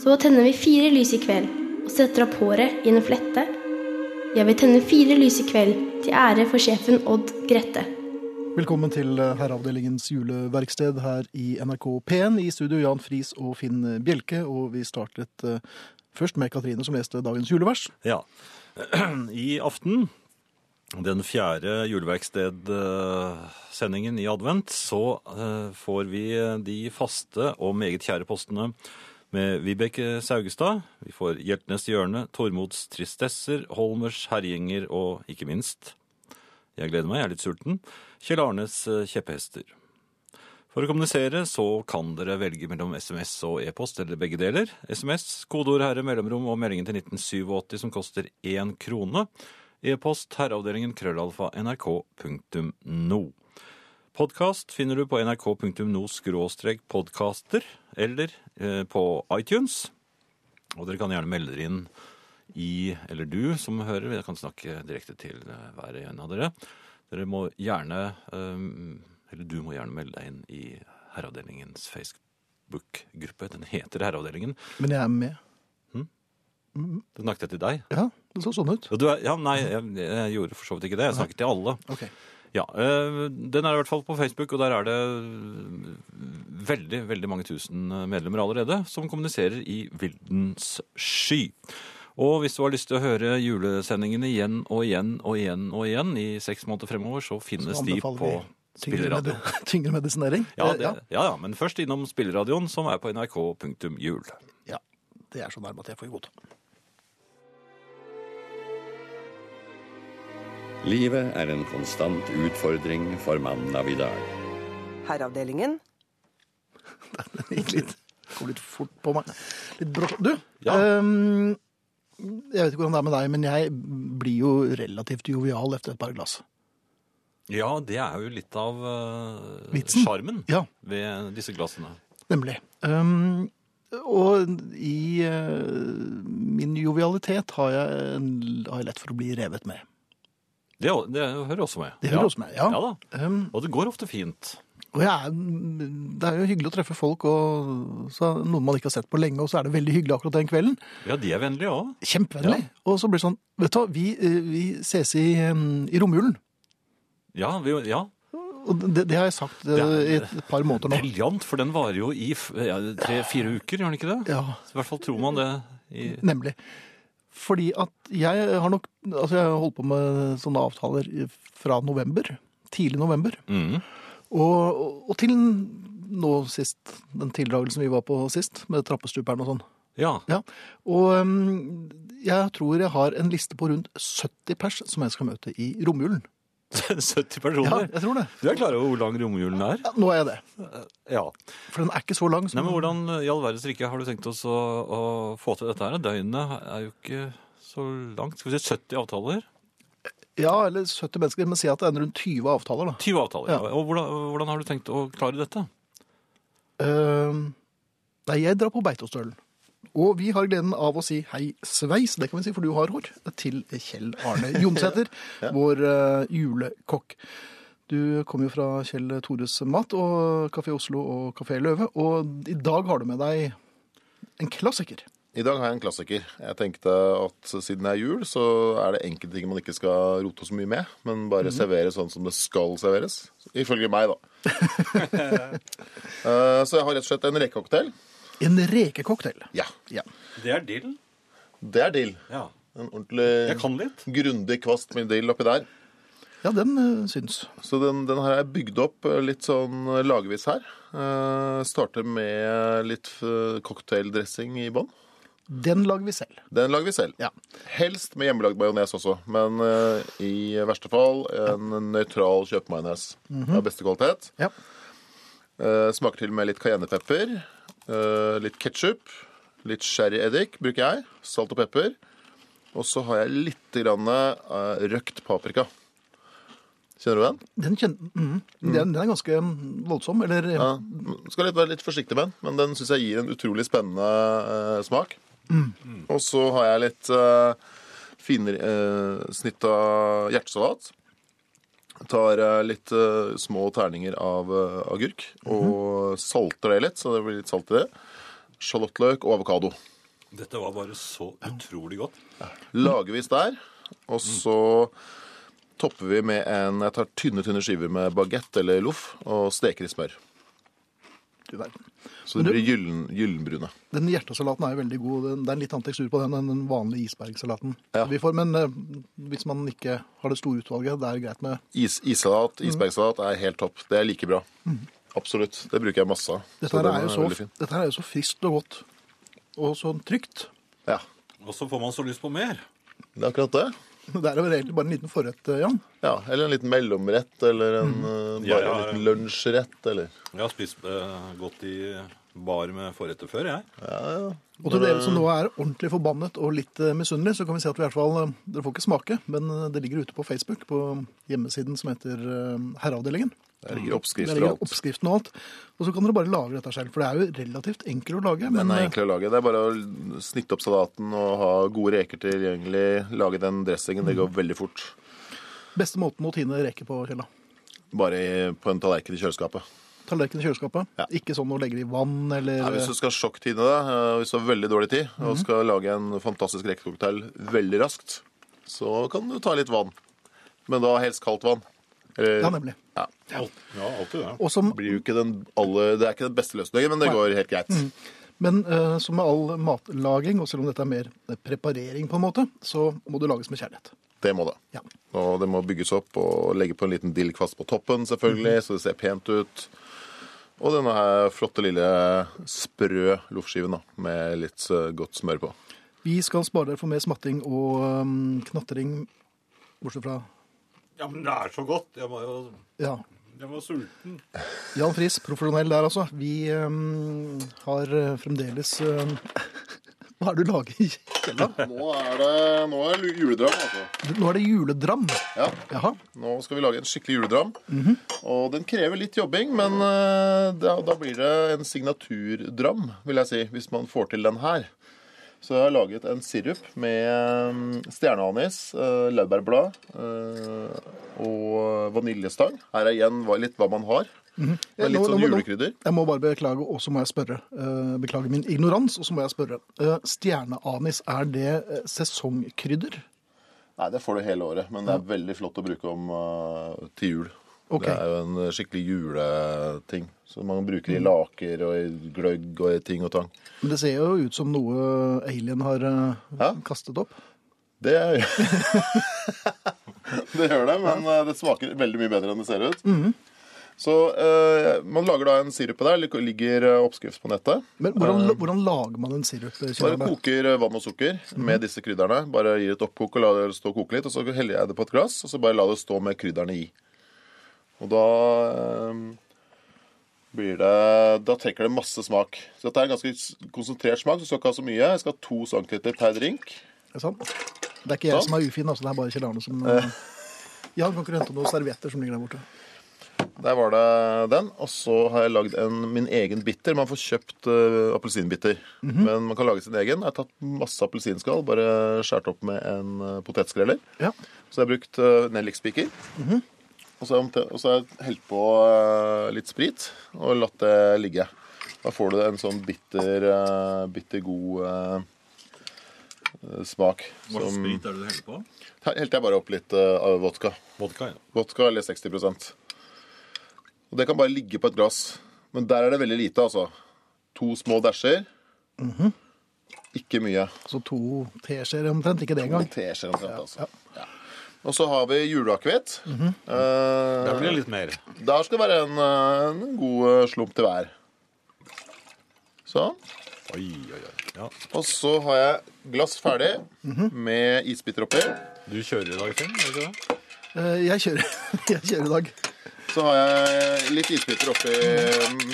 Så tenner vi fire lys i kveld og setter opp håret i en flette. Jeg vil tenne fire lys i kveld til ære for sjefen Odd Grette. Velkommen til eh, Herreavdelingens juleverksted her i NRK P1. I studio Jan Friis og Finn Bjelke. Og vi startet eh, først med Katrine som leste dagens julevers. Ja. I aften, den fjerde juleverksted-sendingen i advent, så eh, får vi de faste og meget kjære postene med Vibeke Saugestad. Vi får Hjeltnes hjørne, Tormods tristesser, Holmers herjinger og ikke minst Jeg gleder meg, jeg er litt sulten. Kjell Arnes eh, kjepphester. For å kommunisere så kan dere velge mellom SMS og e-post, eller begge deler. SMS, kodeord herre, mellomrom og meldingen til 1987 som koster én krone. E-post herreavdelingen krøllalfa nrk.no. Podkast finner du på nrk.no skråstrek podkaster, eller eh, på iTunes. Og dere kan gjerne melde dere inn i, eller du som hører, jeg kan snakke direkte til eh, hver en av dere. Dere må gjerne, eh, eller du må gjerne melde deg inn i Herreavdelingens Facebook-gruppe. Den heter Herreavdelingen. Men jeg er med. Det snakket jeg til deg. Ja, det så sånn ut. Du er, ja, nei, jeg, jeg gjorde for så vidt ikke det. Jeg snakket til alle. Ok. Ja, øh, Den er i hvert fall på Facebook, og der er det veldig veldig mange tusen medlemmer allerede som kommuniserer i Vildens sky. Og hvis du har lyst til å høre julesendingene igjen og igjen og igjen og igjen i seks måneder fremover, så finnes Så de på spilleradio. tyngre medisinering. Ja, Eh, det, ja, ja, men først innom spilleradioen, som er på nrk.jul. ja, det er så nærme at jeg får godta. Livet er en konstant utfordring for mannen av i dag. Herreavdelingen. Det gikk litt, kom litt fort på meg. Litt brått. Du, Ja. um, jeg vet ikke hvordan det er med deg, men jeg blir jo relativt jovial etter et par glass. Ja, det er jo litt av sjarmen uh, Ja. ved disse glassene. Nemlig. Um, og i uh, min jovialitet har jeg, har jeg lett for å bli revet med. Det, det hører også med. Det hører også med, ja. Ja da. Um, Og det går ofte fint. og er, det er jo hyggelig å treffe folk, og så noen man ikke har sett på lenge, og så er det veldig hyggelig akkurat den kvelden. Ja, de er vennlige òg. Kjempevennlig. Og så blir det sånn, vet du hva, vi, eh, vi ses i, um, i romjulen. Ja, vi, ja. Det, det har jeg sagt eh, i et par måneder nå. Briljant, for den varer jo i tre-fire uker, gjør den ikke det? Ja, I hvert fall tror man det. I, nemlig. Fordi at jeg har nok, altså jeg holdt på med sånne avtaler fra november, tidlig november. mm. Og, og til nå sist, den tildragelsen vi var på sist, med trappestuperen og sånn. Ja. Ja. Og um, jeg tror jeg har en liste på rundt 70 pers som jeg skal møte i romjulen. 70 personer? Ja, jeg tror det. Du er klar over hvor lang romjulen er? Ja, nå er jeg det. Ja. For den er ikke så lang. Som... Nei, men Hvordan i all verdens rike har du tenkt oss å, å få til dette? her? Døgnet er jo ikke så langt. Skal vi si 70 avtaler? Ja, eller 70 mennesker, men si at det er rundt 20 avtaler da. 20 avtaler. Ja. Ja. Og hvordan, hvordan har du tenkt å klare dette? Uh, nei, jeg drar på Beitostølen. Og vi har gleden av å si hei sveis, det kan vi si, for du har hår, til Kjell Arne Jonsæter, vår uh, julekokk. Du kommer jo fra Kjell Tores Mat og Kafé Oslo og Kafé Løve, og i dag har du med deg en klassiker. I dag har jeg en klassiker. Jeg tenkte at siden det er jul, så er det enkelte ting man ikke skal rote så mye med, men bare servere sånn som det skal serveres. Ifølge meg, da. Eh, så jeg har rett og slett en rekecocktail. En rekecocktail. Ja. Ja. Det er dill. Det er dill. Ja. En ordentlig grundig kvast med dill oppi der. Ja, den eh, syns. Så den, den her er bygd opp eh, litt sånn lagvis her. Uh, starter med litt eh, cocktaildressing i bånn. Den lager vi selv. Den lager vi selv. Ja. Helst med hjemmelagd majones også, men uh, i verste fall en nøytral kjøpemajones av beste kvalitet. Ja. Uh, smaker til med litt cayennepepper, eh, litt ketsjup, litt sherryeddik bruker jeg, salt og pepper. Og så har jeg litt grann, eh, røkt paprika. Kjenner du den? Den, kjen... mm. den, den er ganske mm, voldsom, eller Ja. Skal litt, være litt forsiktig med den, men den syns jeg gir en utrolig spennende eh, smak. Og så har jeg litt finere uh, snitt av hjertesalat. Tar eh, litt uh, små terninger av uh, agurk og salter det litt, så det blir litt salt i det. sjalottløk og avokado. Dette var bare så utrolig godt. Lagervis der. Og så topper vi med en Jeg tar tynne, tynne skiver med bagett eller loff og steker i smør. Du verden. Så det blir gyllen, gyllenbrune. Den hjertesalaten er jo veldig god. Det er en litt annen tekstur på den enn den vanlige isbergsalaten Ja. vi får. Men eh, hvis man ikke har det store utvalget, det er greit med Is, issalat, isbergsalat er helt topp. Det er like bra. Absolutt. Det bruker jeg masse av. Dette her er jo så, dette her er jo så friskt og godt. Og så trygt. Ja, Og så får man så lyst på mer. det er akkurat det. Det er jo egentlig bare en liten forrett, eh, Jan. Ja, Eller en liten mellomrett, eller en, eh, Ja, bare ja, en liten lunsjrett, eller Jeg har spist uh, godt i bar med forretter før, jeg. Og til dere som nå er ordentlig forbannet og litt uh, misunnelige, så kan vi si at vi i hvert fall eh, Dere får ikke smake, men eh, det ligger ute på Facebook, på hjemmesiden som heter eh, Herreavdelingen. Der ligger oppskrifter og alt. oppskriften og alt. Og så kan dere bare lage dette selv, for det er jo relativt enkelt å lage. Den Men er enkel å lage. Det er bare å snitte opp salaten og ha gode reker tilgjengelig. Lage den dressingen. Det går veldig fort. beste måten å tine reker på, Kjella. Bare på en tallerken i kjøleskapet. Tallerken i kjøleskapet. Ja. Ikke sånn å legge det i vann eller Nei, hvis du skal sjokktine det, eh, hvis du har veldig dårlig tid og skal lage en fantastisk rekecocktail veldig raskt, så kan du ta litt vann. Men da helst kaldt vann. Eller- Ja, nemlig. Ja. Ja, alltid det. Og som, Det blir jo ikke den alle, det er ikke den beste løsningen, men det Nei. går helt greit. men uh, som med all matlaging, og selv om dette er mer eh, preparering på en måte, så må det lages med kjærlighet. Det må det. Ja. Og det må bygges opp og legge på en liten dillkvast på toppen, selvfølgelig, så det ser pent ut. Og denne her flotte lille sprø loffskiven med litt eh, godt smør på. Vi skal spare dere for mer smatting og um, knatring, bortsett fra Ja, men det er så godt. Jeg var jo ja, jeg var sulten. Jan Friis, profesjonell der altså. Vi um, har eh, fremdeles um, Hva er det du lager i kjelleren? Nå er det, nå er det juledram, altså. Nå er det juledram. Ja, Jaha. nå skal vi lage en skikkelig juledram. Og den krever litt jobbing, men eh, da, da blir det en signaturdram, vil jeg si, hvis man får til den her. Så jeg har laget en sirup med mm, stjerneanis, eh, laurbærblad eh, og vaniljestang. Her er igjen litt hva man har. Mm -hmm. Litt nå- sånn julekrydder. Jeg må bare beklage, og så må jeg spørre. Eh, beklage min ignorans, og så må jeg spørre. Stjerneanis, er det sesongkrydder? Nei, det får du hele året, men det er veldig flott å bruke om til jul. Ok. Det er jo en eh, skikkelig juleting. Som man bruker i laker og i gløgg og i ting og tang. Men det ser jo ut som noe alien har eh, Ja. kastet opp. Det Det gjør det, men eh, det smaker veldig mye bedre enn det ser ut. Mhm. Så eh, man lager da en sirup på der. Det ligger eh, oppskrift på nettet. Men hvordan, hvordan lager man en sirup? eh, Bare koker eh, vann og sukker Mhm. med disse krydderne. Bare gir et oppkok og lar det stå og koke litt. Og så heller jeg det på et glass, og så bare la det stå med krydderne i. Og da eh, blir det Da trekker det masse smak. Så dette er en ganske konsentrert smak. Så skal ikke ha så mye. Jeg skal ha to centiliter per drink. Er sant? Det er ikke jeg Sånn. som er ufin, altså. Det er bare Kjell Arne som Ja, kan ikke hente noen servietter som ligger der borte? Der var det den. Og så har jeg lagd en, min egen bitter. Man får kjøpt uh, appelsinbitter. Men man kan lage sin egen. Jeg har tatt masse appelsinskall, bare skåret opp med en uh, potetskreller. Ja. Så jeg har brukt uh, nellikspiker. Mm omte- og så har jeg helt på eh, litt sprit og latt det ligge. Da får du en sånn bitter, uh, bitter god eh, eh, smak. Hva slags sprit er det du heller på? Her helte jeg bare opp litt uh, av vodka. Vodka, ja. Vodka eller 60% Og det kan bare ligge på et glass. Men der er det veldig lite, altså. To små dasher. Ikke mye. Så to teskjeer omtrent. Ikke det engang. Teskjeer omtrent, altså. Ja. Og så har vi juleakevitt. Der eh, blir det litt mer. der skal det være en, eh, en god eh, slump til hver. Sånn. Oi, oi, oi. Ja. Og så har jeg glass ferdig med isbiter oppi. Du kjører i dag, Finn? er det ikke det? Eh, Jeg kjører, jeg kjører i dag. Så har jeg litt isbiter oppi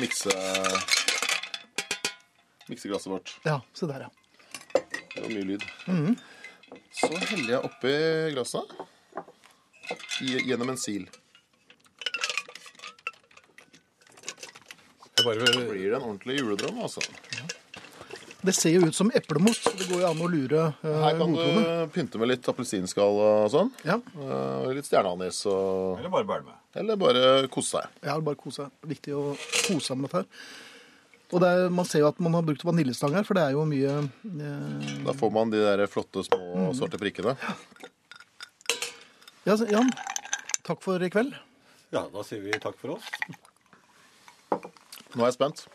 mikse... mikseglasset vårt. Ja, se der, ja. Det var mye lyd. Så heller jeg oppi glasset gjennom en sil. Det bare. Blir det en ordentlig juledrøm, altså. Det ser jo ut som eplemos. så Det går jo an å lure uh, Her kan godtroende. du pynte med litt appelsinskall og sånn. Ja, Uh, litt stjerneanis. Og... Eller bare bælme. Eller bare kose seg. Ja, bare bare seg. Viktig å kose seg med dette her. Og det er, man ser jo at man har brukt vaniljestang her, for det er jo mye eh, Da får man de der flotte små Mm. svarte prikkene. Ja, så- Jan, takk for i kveld. Ja, da sier vi takk for oss. Nå er jeg spent.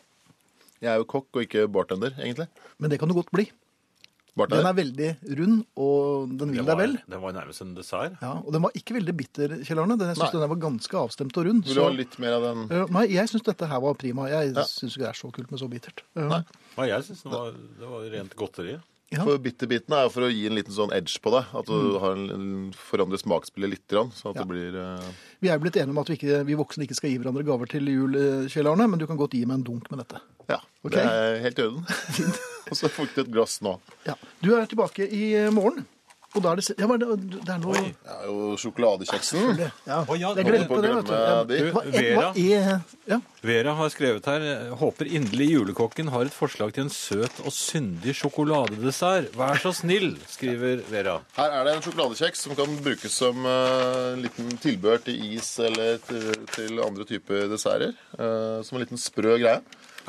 Jeg er jo kokk og ikke bartender, egentlig. Men det kan du godt bli. Den er veldig rund, og den vil deg vel. Den var nærmest en dessert. Ja, og den var ikke veldig bitter, Kjell Arne. Den- Jeg syns den var ganske avstemt og rund. Vil du så- ha litt mer av den? Nei, jeg syns dette her var prima. Jeg Ja. syns ikke det er så kult med så bittert. Nei, Nei. Jeg syns det, var- det var rent godteri. Ja. For bitterbiten er jo for å gi en liten sånn edge på det. At du har en, en forandrer smaksbildet litt, sånn at Ja. det blir eh, Vi er jo blitt enige om at vi, ikke, vi voksne ikke skal gi hverandre gaver til jul, eh, Kjell Arne, men du kan godt gi meg en dunk med dette. Ja, Okay? det er helt i orden. og så får du et glass nå. Ja. Du er tilbake i morgen, og da er det Ja, men det, det er noe Oi. Det er jo sjokoladekjeksen. Ja. Å, ja, jeg glemte det, vet du. glemme Ja. de. Du, Hva, er- Vera, hva er Ja. Vera har skrevet her eh, Håper inderlig julekokken har et forslag til en søt og syndig sjokoladedessert. Vær så snill, skriver Vera. Her er det en sjokoladekjeks som kan brukes som uh, liten tilbehør til is eller til, til andre typer desserter. Uh, som en liten sprø greie.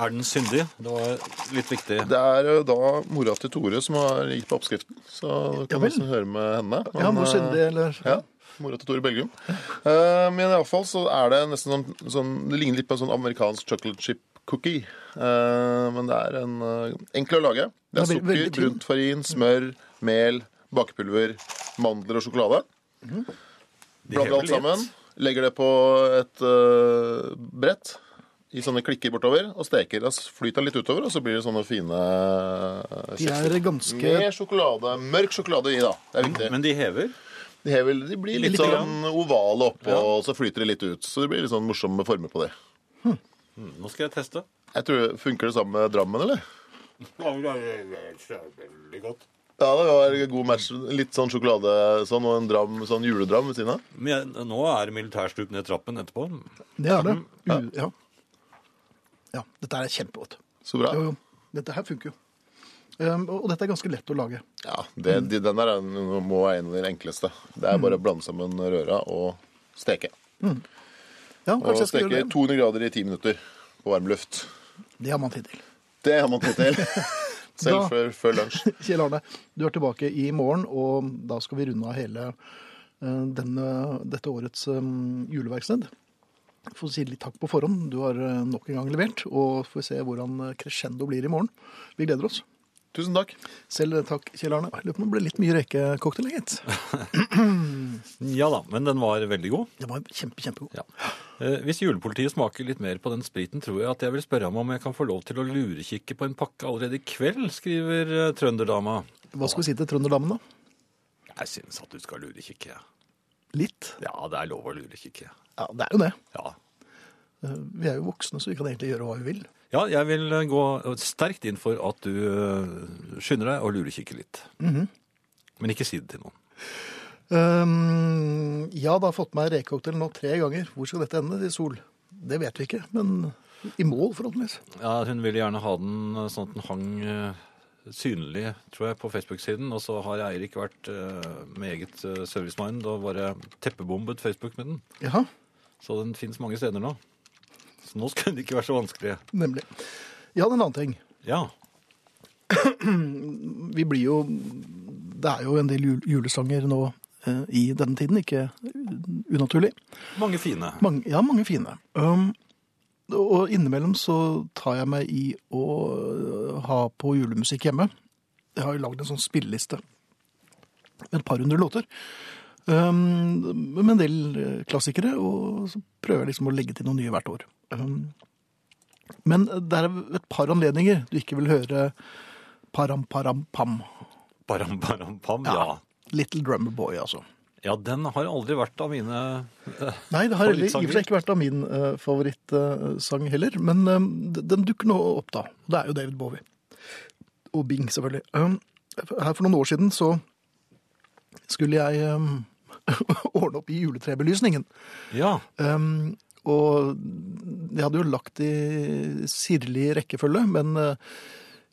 Er den syndig? Det var litt viktig. Det er jo da mora til Tore som har gitt på oppskriften, så du kan Ja nesten høre med henne. ja, Men, hvor eh, syndig, eller Ja, mora til Tore Belgium. Uh, men iallfall så er det nesten sånn, sånn Det ligner litt på en sånn amerikansk chocolate chip cookie. Uh, men det er en uh, enkel å lage. Det er Det er sukker, brunt farin, smør, mel, bakepulver, mandler og sjokolade. Mm. Blander alt sammen. Legger det på et uh, brett i sånne klikker bortover og steker. Da flyter den litt utover, og så blir det sånne fine uh, De er ganske Med sjokolade. Mørk sjokolade i, da. Det er viktig. Men de hever? De, hever, de blir litt, Litt sånn ovale oppå, og så flyter de litt ut. Så det blir litt sånn morsomme former på det. Hm. Nå skal jeg teste. Jeg tror, Funker det sammen med Drammen, eller? Veldig godt. Ja, det var en god match. Litt sånn sjokolade sånn, og en dram, sånn juledram ved siden av. Men jeg, nå er det militærstup ned trappen etterpå. Det er det. U, ja. Ja. Dette er kjempegodt. Så bra. Jo, jo. Dette her funker jo. Um, og dette er ganske lett å lage. Ja, det, de, Den der er, må være en av de enkleste. Det er bare å blande sammen røra og steke. Ja, Og steke gjøre det. 200 grader i 10 minutter på varm luft. Det har man tid til. Det har man tid til. Selv Da- før, før lunsj. Kjell Arne, du er tilbake i morgen, og da skal vi runde av hele eh, denne, dette årets um, juleverksted. Får si litt takk på forhånd. Du har eh, nok en gang levert, og får vi se hvordan eh, crescendo blir i morgen. Vi gleder oss. Tusen takk. Selv eh, takk, Kjell Arne. Jeg lurer på om det ble litt mye rekecocktail, gitt. Ja da, men den var veldig god. Den var kjempe, kjempegod. Ja. Hvis julepolitiet smaker litt mer på den spriten, tror jeg at jeg vil spørre ham om jeg kan få lov til å lurekikke på en pakke allerede i kveld, skriver trønderdama. Hva skal vi si til trønderdamen, da? Jeg syns at du skal lurekikke. Litt? Ja, det er lov å lurekikke. Ja, det er jo det. Ja. Eh, Vi er jo voksne, så vi kan egentlig gjøre hva vi vil. ja, jeg vil eh, gå sterkt inn for at du eh, skynder deg og lurekikker litt. Men ikke si det til noen. Um, ja, det har fått meg rekecocktail nå tre ganger. Hvor skal dette ende, I Sol? Det vet vi ikke, men i mål, forhåpentligvis. Ja, hun ville gjerne ha den sånn at den hang synlig, tror jeg, på Facebook-siden. Og så har Eirik vært uh, meget uh, service-mind og bare teppebombet Facebook med den. Jaha, Så den fins mange steder nå. Så nå skulle den ikke være så vanskelig. nemlig. Jeg er en annen ting. Ja. Vi blir jo Det er jo en del julesanger nå eh, i denne tiden, ikke unaturlig. Mange fine. Mange, ja, mange fine. Um, og innimellom så tar jeg meg i å øh, ha på julemusikk hjemme. Jeg har jo lagd en sånn spilleliste med et par hundre låter. Um, med en del øh, klassikere, og så prøver jeg liksom å legge til noen nye hvert år. Um, men det er et par anledninger du ikke vil høre param param pam. Param-param-pam, Ja. Little Drummer Boy, altså. ja, den har aldri vært av mine favorittsanger Nei, det har i og for seg ikke vært av min uh, favorittsang heller, men um, den dukker nå opp da. Det er jo David Bowie. Og Bing, selvfølgelig. Um, her for noen år siden så skulle jeg um, ordne opp i juletrebelysningen. Ja. Um, og jeg hadde jo lagt i sirlig rekkefølge, men uh,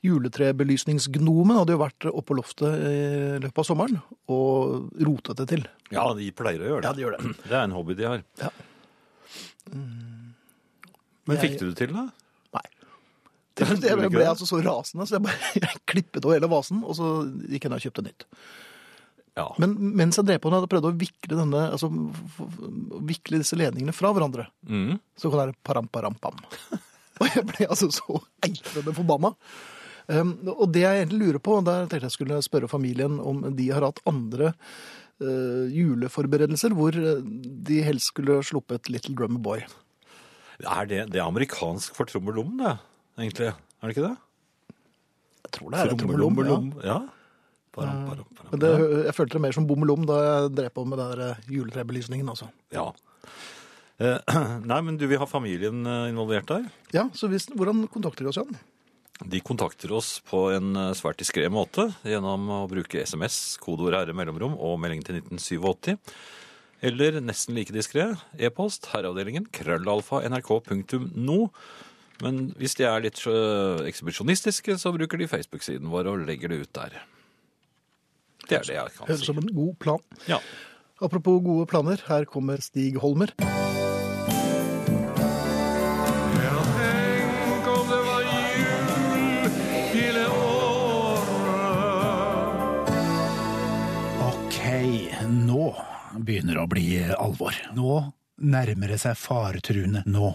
juletrebelysningsgnomen hadde jo vært oppå på loftet i løpet av sommeren og rotet det til. ja, de pleier å gjøre det. Ja, de gjør det. Det er en hobby de har. Ja. Men Jeg- fikk du det til, da? Nei. Jeg Gjorde du ble altså så rasende, så jeg bare jeg klippet over hele vasen, og så gikk jeg ned og kjøpte nytt. Ja. Men mens jeg drev på den, hadde prøvd å vikle denne, altså vikle disse ledningene fra hverandre. Mm. Så kan det være param, param, pam. Og jeg ble altså så eitrende forbanna. Um, og det jeg egentlig lurer på, der tenkte jeg skulle spørre familien om de har hatt andre uh, juleforberedelser hvor uh, de helst skulle sluppet Little Drummer Boy. Er det, det er amerikansk for trommelom, det, egentlig? Er det ikke det? Jeg tror det er trommelom. Ja. Ja. Param, param, param. Men det, jeg følte det mer som bommelom da jeg drev på med den der uh, juletrebelysningen. Altså. Ja. Eh, nei, men du vil ha familien eh, involvert der? Ja, så hvis, Hvordan kontakter de oss igjen? De kontakter oss på en eh, svært diskré måte gjennom å bruke SMS, kodeord R mellomrom og melding til 1987. Eller nesten like diskré, e-post herreavdelingen krøllalfa nrk.no. Men hvis de er litt ekshibisjonistiske, så bruker de Facebook-siden vår og legger det ut der. Det er det jeg kan Høres si. som en god plan. Ja. Apropos gode planer, her kommer Stig Holmer. Nå begynner det å bli alvor. Nå nærmer det seg faretruende. Nå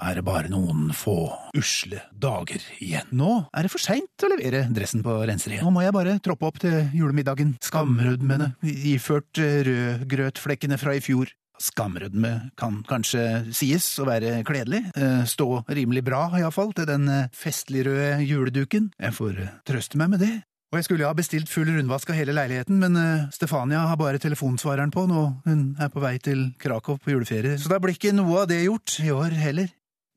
er det bare noen få usle dager igjen. Nå er det for seint å levere dressen på renseriet. Nå må jeg bare troppe opp til julemiddagen. Skamrødmene, iført eh, rødgrøtflekkene fra i fjor. Skamrødme kan kanskje sies å være kledelig. Eh, Stå rimelig bra, iallfall, til den eh, festligrøde juleduken. Jeg får trøste meg med det. Og jeg skulle ha bestilt full rundvask av hele leiligheten, men Stefania har bare telefonsvareren på nå, hun er på vei til Krakow på juleferie, så da blir ikke noe av det gjort i år heller.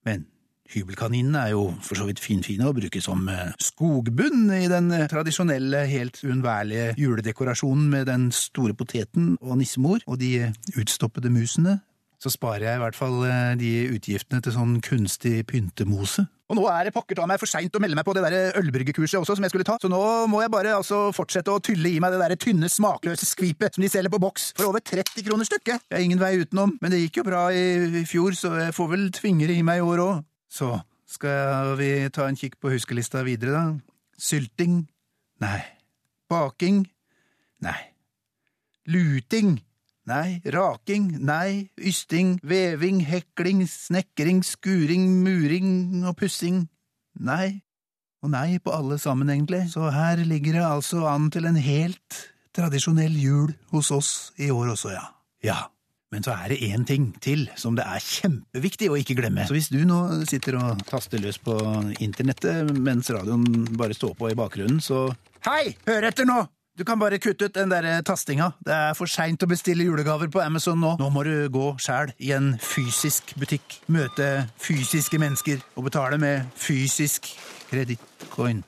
Men hybelkaninene er jo for så vidt finfine å bruke som eh, skogbunn i den eh, tradisjonelle, helt uunnværlige juledekorasjonen med den store poteten og nissemor og de eh, utstoppede musene. Så sparer jeg i hvert fall eh, de utgiftene til sånn kunstig pyntemose. Og nå er det pokker ta meg for seint å melde meg på det der ølbryggekurset også, som jeg skulle ta, så nå må jeg bare altså fortsette å tylle i meg det der tynne, smakløse skvipet som de selger på boks for over 30 kroner stykket. Jeg er ingen vei utenom, men det gikk jo bra i, fjor, så jeg får vel tvinger i meg i år òg. Så skal vi ta en kikk på huskelista videre, da. Sylting? Nei. Baking? Nei. Luting? Nei. Raking? Nei. Ysting? Veving? Hekling? Snekring? Skuring? Muring og pussing? Nei. Og nei på alle sammen, egentlig. Så her ligger det altså an til en helt tradisjonell jul hos oss i år også, ja. Ja. Men så er det én ting til som det er kjempeviktig å ikke glemme. Så hvis du nå sitter og taster løs på internettet mens radioen bare står på i bakgrunnen, så Hei, hør etter nå! Du kan bare kutte ut den der tastinga. Det er for seint å bestille julegaver på Amazon nå. Nå må du gå sjæl i en fysisk butikk, møte fysiske mennesker og betale med fysisk kredittcoin.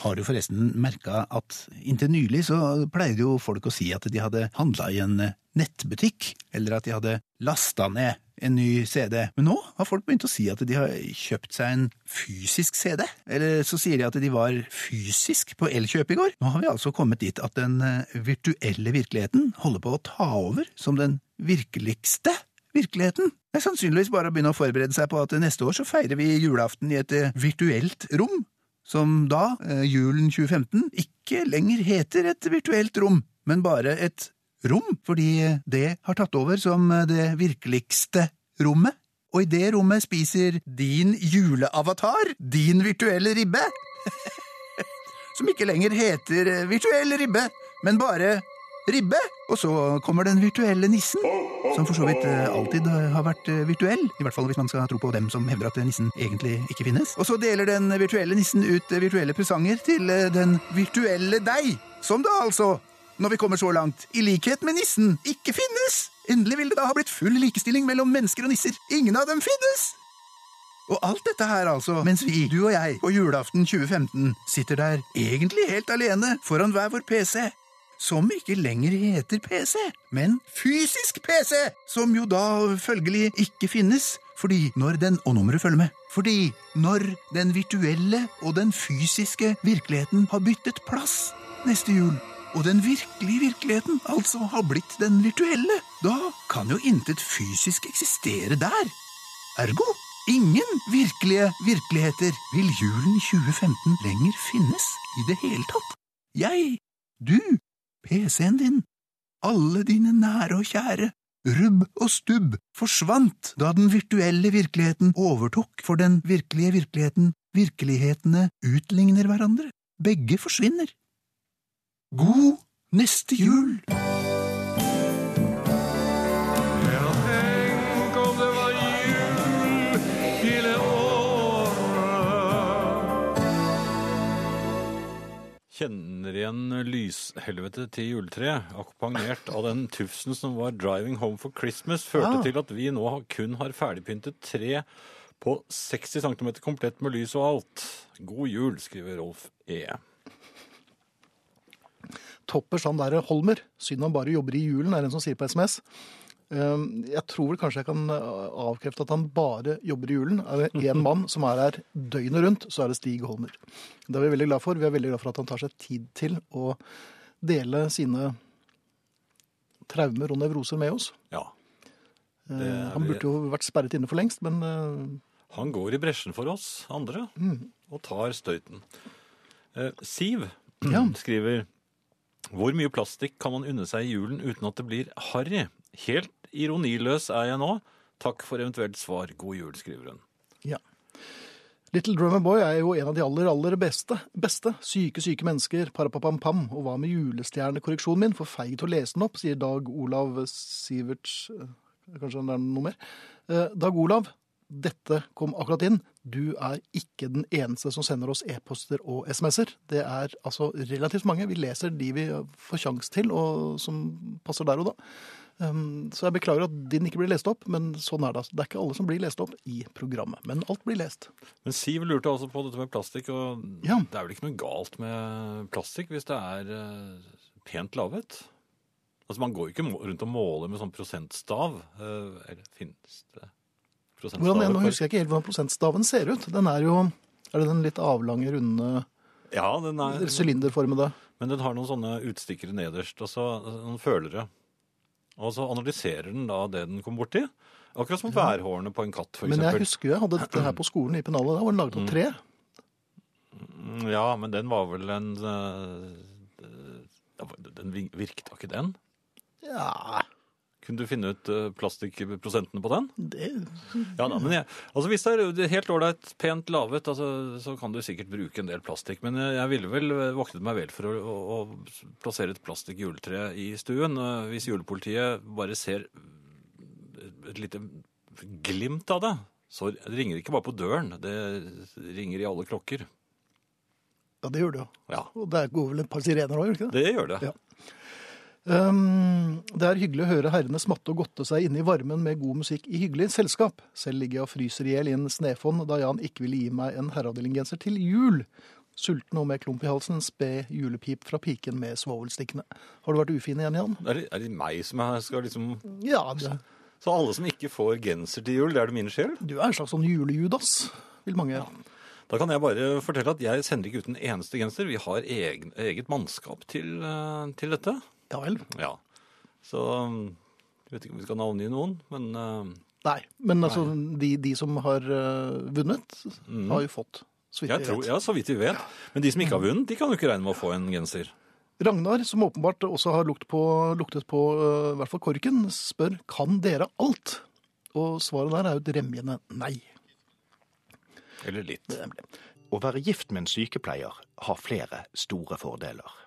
Har du forresten merka at inntil nylig så pleide jo folk å si at de hadde handla i en nettbutikk, eller at de hadde lasta ned en ny CD. Men nå har folk begynt å si at de har kjøpt seg en fysisk CD. Eller så sier de at de var fysisk på Elkjøp i går. Nå har vi altså kommet dit at den eh, virtuelle virkeligheten holder på å ta over som den virkeligste virkeligheten. Det er sannsynligvis bare å begynne å forberede seg på at neste år så feirer vi julaften i et eh, virtuelt rom, som da, eh, julen 2015, ikke lenger heter et virtuelt rom, men bare et rom, fordi det har tatt over som det virkeligste rommet. Og i det rommet spiser din juleavatar din virtuelle ribbe. som ikke lenger heter virtuell ribbe, men bare ribbe. Og så kommer den virtuelle nissen, som for så vidt eh, alltid har vært eh, virtuell. I hvert fall hvis man skal tro på dem som hevder at nissen egentlig ikke finnes. Og så deler den virtuelle nissen ut eh, virtuelle presanger til eh, den virtuelle deg, som da altså når vi kommer så langt, i likhet med nissen, ikke finnes. Endelig vil det da ha blitt full likestilling mellom mennesker og nisser. Ingen av dem finnes! Og alt dette her altså, mens vi, du og jeg, på julaften 2015 sitter der egentlig helt alene foran hver vår PC, som ikke lenger heter PC, men fysisk PC, som jo da følgelig ikke finnes, fordi når den, og nå må med, fordi når den virtuelle og den fysiske virkeligheten har byttet plass neste jul, og den virkelige virkeligheten altså har blitt den virtuelle, da kan jo intet fysisk eksistere der. Ergo ingen virkelige virkeligheter vil julen 2015 lenger finnes i det hele tatt. Jeg, du, PC-en din, alle dine nære og kjære, rubb og stubb, forsvant da den virtuelle virkeligheten overtok for den virkelige virkeligheten. Virkelighetene utligner hverandre. Begge forsvinner. God neste jul! Tenk om det var jul hele året. Kjenner igjen lyshelvete til juletreet, akkompagnert av den tufsen som var 'Driving Home for Christmas', førte Ah. til at vi nå kun har ferdigpyntet tre på 60 cm komplett med lys og alt. God jul, skriver Rolf E. Toppers sånn der Holmer, synd han bare jobber i julen, er det en som sier på SMS. Um, Jeg tror vel kanskje jeg kan uh, avkrefte at han bare jobber i julen. Er det én mann som er her døgnet rundt, så er det Stig Holmer. Det er vi veldig glad for. Vi er veldig glad for at han tar seg tid til å dele sine traumer og nevroser med oss. Ja. Uh, er Han burde jo vært sperret inne for lengst, men uh, Han går i bresjen for oss andre og tar støyten. Eh, Siv Ja. skriver Hvor mye plastikk kan man unne seg i julen uten at det blir harry? Helt ironiløs er jeg nå. Takk for eventuelt svar. God jul, skriver hun. Ja. Little Drummer Boy er jo en av de aller, aller beste. beste. Syke, syke mennesker, parapapam-pam. Og hva med julestjernekorreksjonen min? For feig til å lese den opp, sier Dag Olav Siverts eh, Kanskje det er noe mer? Eh, Dag Olav, dette kom akkurat inn. Du er ikke den eneste som sender oss e-poster og SMS-er. Det er altså relativt mange. Vi leser de vi får sjanse til, og som passer der og da. Um, Så jeg beklager at din ikke blir lest opp, men sånn er det. altså. Det er ikke alle som blir lest opp i programmet, men alt blir lest. Men Siv lurte altså på dette med plastikk, og Ja. det er vel ikke noe galt med plastikk hvis det er eh, pent laget? Altså Man går jo ikke rundt og måler med sånn prosentstav. eh, Eller finnes det? Hvordan, nå husker jeg ikke helt hvordan prosentstaven ser ut. Den er jo Er det den litt avlange, runde, Ja, den er, sylinderformede men den har noen sånne utstikkere nederst, og så noen følere. Og så analyserer den da det den kom borti. Akkurat som værhårene på en katt, for Men jeg husker jo jeg hadde dette her på skolen i pennalet. Da var den laget av tre. Mm, Ja, men den var vel en eh, Den virket da ikke den? Ja, Kunne du finne ut eh, plastikkprosentene på den? det Ja da, men jeg, altså Hvis det er- er helt ålreit, pent laget, altså, så kan du sikkert bruke en del plastikk. Men jeg, jeg ville vel eh, voktet meg vel for å, å, å plassere et plastikkjuletre i stuen. eh, Hvis julepolitiet bare ser et lite glimt av det, så ringer det ikke bare på døren. Det ringer i alle klokker. Ja, det gjør det jo. Ja, Og det går vel et par sirener òg, gjør det ikke det? det gjør det. Ja. Um, det er hyggelig å høre herrene smatte og godte seg inne i varmen med god musikk i hyggelig selskap. Selv ligger jeg og fryser i hjel i en snefond da Jan ikke ville gi meg en herreavdelinggenser til jul. Sulten og med klump i halsen, sped julepip fra piken med svovelstikkene. Har du vært ufin igjen, Jan? Er det, er det meg som er, skal liksom Ja, det, Så alle som ikke får genser til jul, det er det min sjel? du er en slags sånn julejudas, vil mange. Da kan jeg bare fortelle at jeg sender ikke ut en eneste genser. Vi har egen, eget mannskap til, eh, til dette. Ja vel. Ja. Så jeg vet ikke om vi skal navngi noen, men eh, Nei, men altså, de, de som har eh, vunnet, har jo fått. Så vidt jeg jeg tror, vet. ja, så vidt vi vet. Men de som ikke har vunnet, de kan jo ikke regne med å få en genser. Ragnar, som åpenbart også har lukt på, luktet på øh, i hvert fall korken, spør kan dere alt? Og svaret der er jo et remjende nei. Eller litt. Å være gift med en sykepleier har flere store fordeler.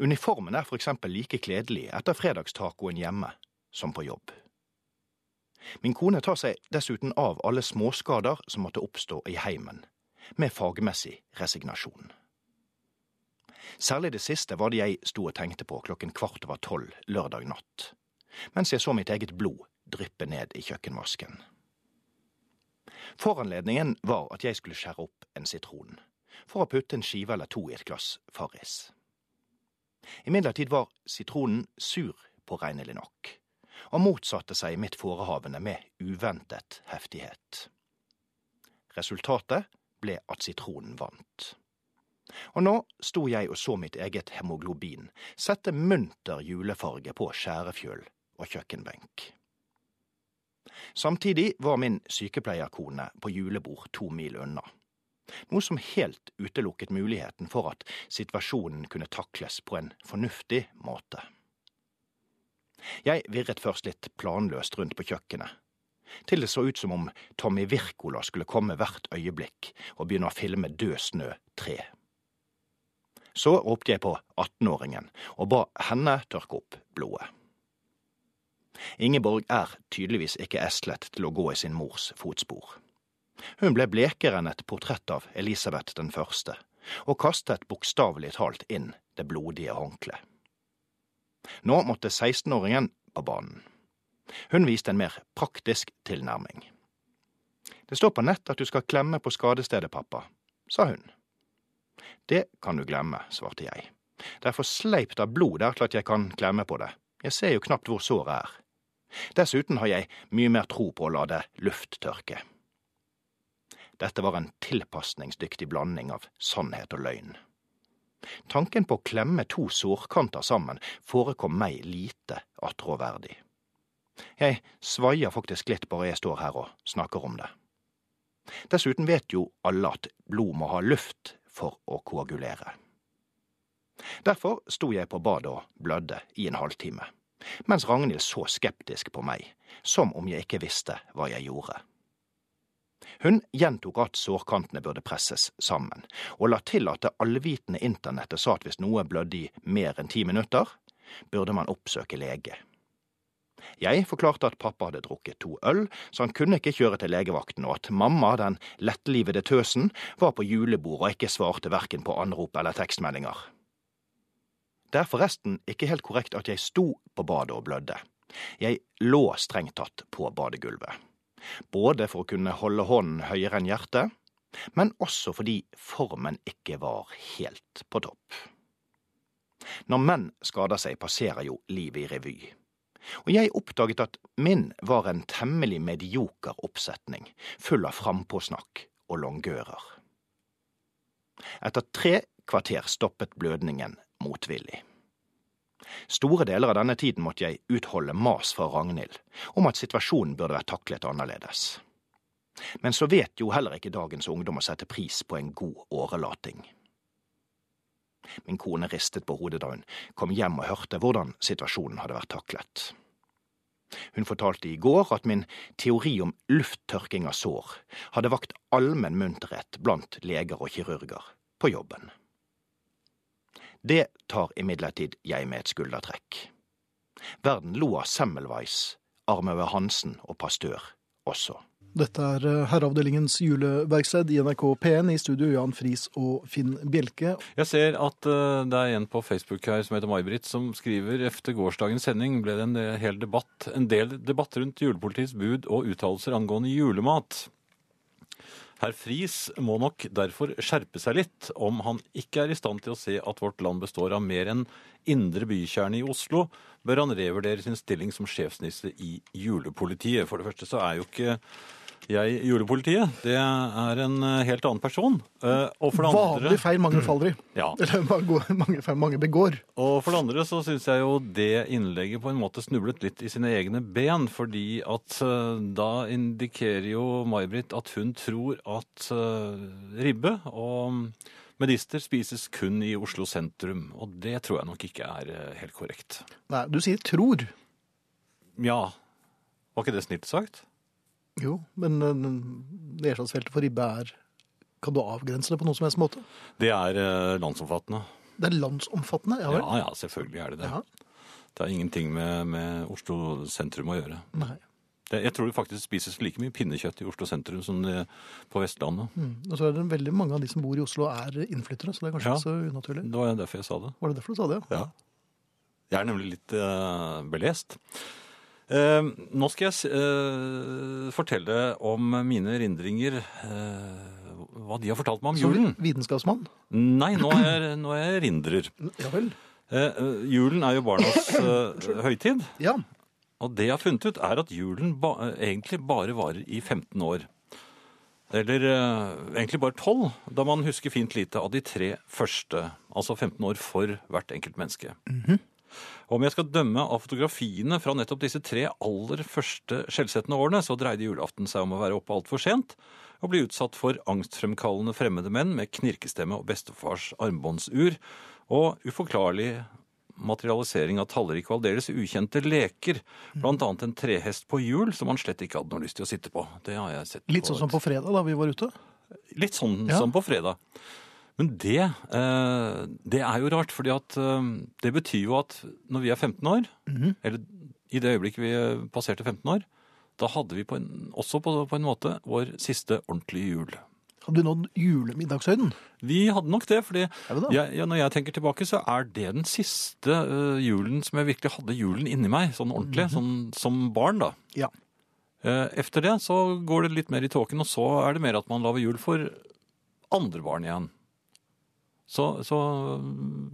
Uniformen er f.eks. like kledelig etter fredagstacoen hjemme som på jobb. Min kone tar seg dessuten av alle småskader som måtte oppstå i heimen, med fagmessig resignasjon. Særlig det siste var det jeg sto og tenkte på klokken kvart over tolv lørdag natt, mens jeg så mitt eget blod dryppe ned i kjøkkenvasken. Foranledningen var at jeg skulle skjære opp en sitron, for å putte en skive eller to i et glass Farris. Imidlertid var sitronen sur påregnelig nok, og motsatte seg mitt forehavende med uventet heftighet. Resultatet ble at sitronen vant. Og nå sto jeg og så mitt eget hemoglobin sette munter julefarge på skjærefjøl og kjøkkenbenk. Samtidig var min sykepleierkone på julebord to mil unna. Noe som helt utelukket muligheten for at situasjonen kunne takles på en fornuftig måte. Jeg virret først litt planløst rundt på kjøkkenet, til det så ut som om Tommy Wirkola skulle komme hvert øyeblikk og begynne å filme død snø 3. Så ropte jeg på 18-åringen og ba henne tørke opp blodet. Ingeborg er tydeligvis ikke eslet til å gå i sin mors fotspor. Hun ble blekere enn et portrett av Elisabeth den første, og kastet bokstavelig talt inn det blodige håndkleet. Nå måtte 16-åringen på banen. Hun viste en mer praktisk tilnærming. Det står på nett at du skal klemme på skadestedet, pappa, sa hun. Det kan du glemme, svarte jeg. Det er for sleipt av blod der til at jeg kan klemme på det. Jeg ser jo knapt hvor såret er. Dessuten har jeg mye mer tro på å la det lufttørke. Dette var en tilpasningsdyktig blanding av sannhet og løgn. Tanken på å klemme to sårkanter sammen forekom meg lite attråverdig. Jeg svaier faktisk litt bare jeg står her og snakker om det. Dessuten vet jo alle at blod må ha luft for å koagulere. Derfor sto jeg på badet og blødde i en halvtime, mens Ragnhild så skeptisk på meg, som om jeg ikke visste hva jeg gjorde. Hun gjentok at sårkantene burde presses sammen, og la til at det allvitende internettet sa at hvis noe blødde i mer enn ti minutter, burde man oppsøke lege. Jeg forklarte at pappa hadde drukket to øl, så han kunne ikke kjøre til legevakten, og at mamma, den lettlivede tøsen, var på julebord og ikke svarte verken på anrop eller tekstmeldinger. Det er forresten ikke helt korrekt at jeg sto på badet og blødde. Jeg lå strengt tatt på badegulvet. Både for å kunne holde hånden høyere enn hjertet, men også fordi formen ikke var helt på topp. Når menn skader seg, passerer jo livet i revy. Og jeg oppdaget at min var en temmelig medioker oppsetning, full av frampåsnakk og longører. Etter tre kvarter stoppet blødningen motvillig. Store deler av denne tiden måtte jeg utholde mas fra Ragnhild om at situasjonen burde vært taklet annerledes. Men så vet jo heller ikke dagens ungdom å sette pris på en god årelating. Min kone ristet på hodet da hun kom hjem og hørte hvordan situasjonen hadde vært taklet. Hun fortalte i går at min teori om lufttørking av sår hadde vakt allmenn munterhet blant leger og kirurger på jobben. Det tar imidlertid jeg med et skuldertrekk. Verden lo av Semmelweis, Armøve Hansen og Pastør også. Dette er eh, Herreavdelingens juleverksted i NRK P1 i studio Jan Friis og Finn Bjelke. Jeg ser at eh, det er en på Facebook her som heter May-Britt, som skriver efter gårsdagens sending ble det en hel debatt, en del debatt rundt julepolitiets bud og uttalelser angående julemat. Herr Friis må nok derfor skjerpe seg litt om han ikke er i stand til å se at vårt land består av mer enn indre bykjerne i Oslo, bør han revurdere sin stilling som sjefsnisse i julepolitiet. For det første så er jo ikke jeg julepolitiet. Det er en eh, helt annen person. Eh, Og for det andre Vanlig feil mange faller i. Ja. Eller mange, feil mange begår. Og for det andre så syns jeg jo det innlegget på en måte snublet litt i sine egne ben, fordi at eh, da indikerer jo May-Britt at hun tror at ribbe og medister spises kun i Oslo sentrum. Og det tror jeg nok ikke er helt korrekt. Nei, du sier tror. Ja, var ikke det snilt sagt? Jo, men eh, nedslagsfeltet for ribbe er Kan du avgrense det på noen som helst måte? Det er eh, landsomfattende. Det er landsomfattende, ja vel? Ja, ja, selvfølgelig er det det. Ja. Det har ingenting med, med Oslo sentrum å gjøre. Nei. Det, jeg tror det faktisk spises like mye pinnekjøtt i Oslo sentrum som det på Vestlandet. Mm. Og så er det veldig mange av de som bor i Oslo er innflyttere, så det er kanskje Ja. ikke så unaturlig. Det var derfor jeg sa det. Var det derfor du sa det? Ja. Jeg er nemlig litt uh, belest. Eh, nå skal jeg eh, fortelle om mine erindringer eh, Hva de har fortalt meg om julen. Som vitenskapsmann? Nei, nå er, nå er jeg erindrer. Ja vel. Julen er jo barnas høytid. Ja. Og det jeg har funnet ut, er at julen ba egentlig bare varer i 15 år. Eller eh, egentlig bare 12, da man husker fint lite av de tre første. Altså 15 år for hvert enkelt menneske. Og om jeg skal dømme av fotografiene fra nettopp disse tre aller første skjellsettende årene, så dreide julaften seg om å være oppe altfor sent og bli utsatt for angstfremkallende fremmede menn med knirkestemme og bestefars armbåndsur og uforklarlig materialisering av tallrike og aldeles ukjente leker, blant annet en trehest på hjul som han slett ikke hadde noe lyst til å sitte på. Det har jeg sett Litt sånn som på fredag da vi var ute. Litt sånn Ja. som på fredag. Men det, eh, det er jo rart, fordi at eh, det betyr jo at når vi er 15 år, Mhm. eller i det øyeblikket vi eh, passerte 15 år, da hadde vi på en, også på, på en måte vår siste ordentlige jul. Hadde du nådd julemiddagshøyden? Vi hadde nok det, fordi det jeg, ja, når jeg tenker tilbake, så er det den siste uh, julen som jeg virkelig hadde julen inni meg, sånn ordentlig, sånn, som barn da. Ja. Uh, Efter det så går det litt mer i tåken, og så er det mer at man lager jul for andre barn igjen. Så, så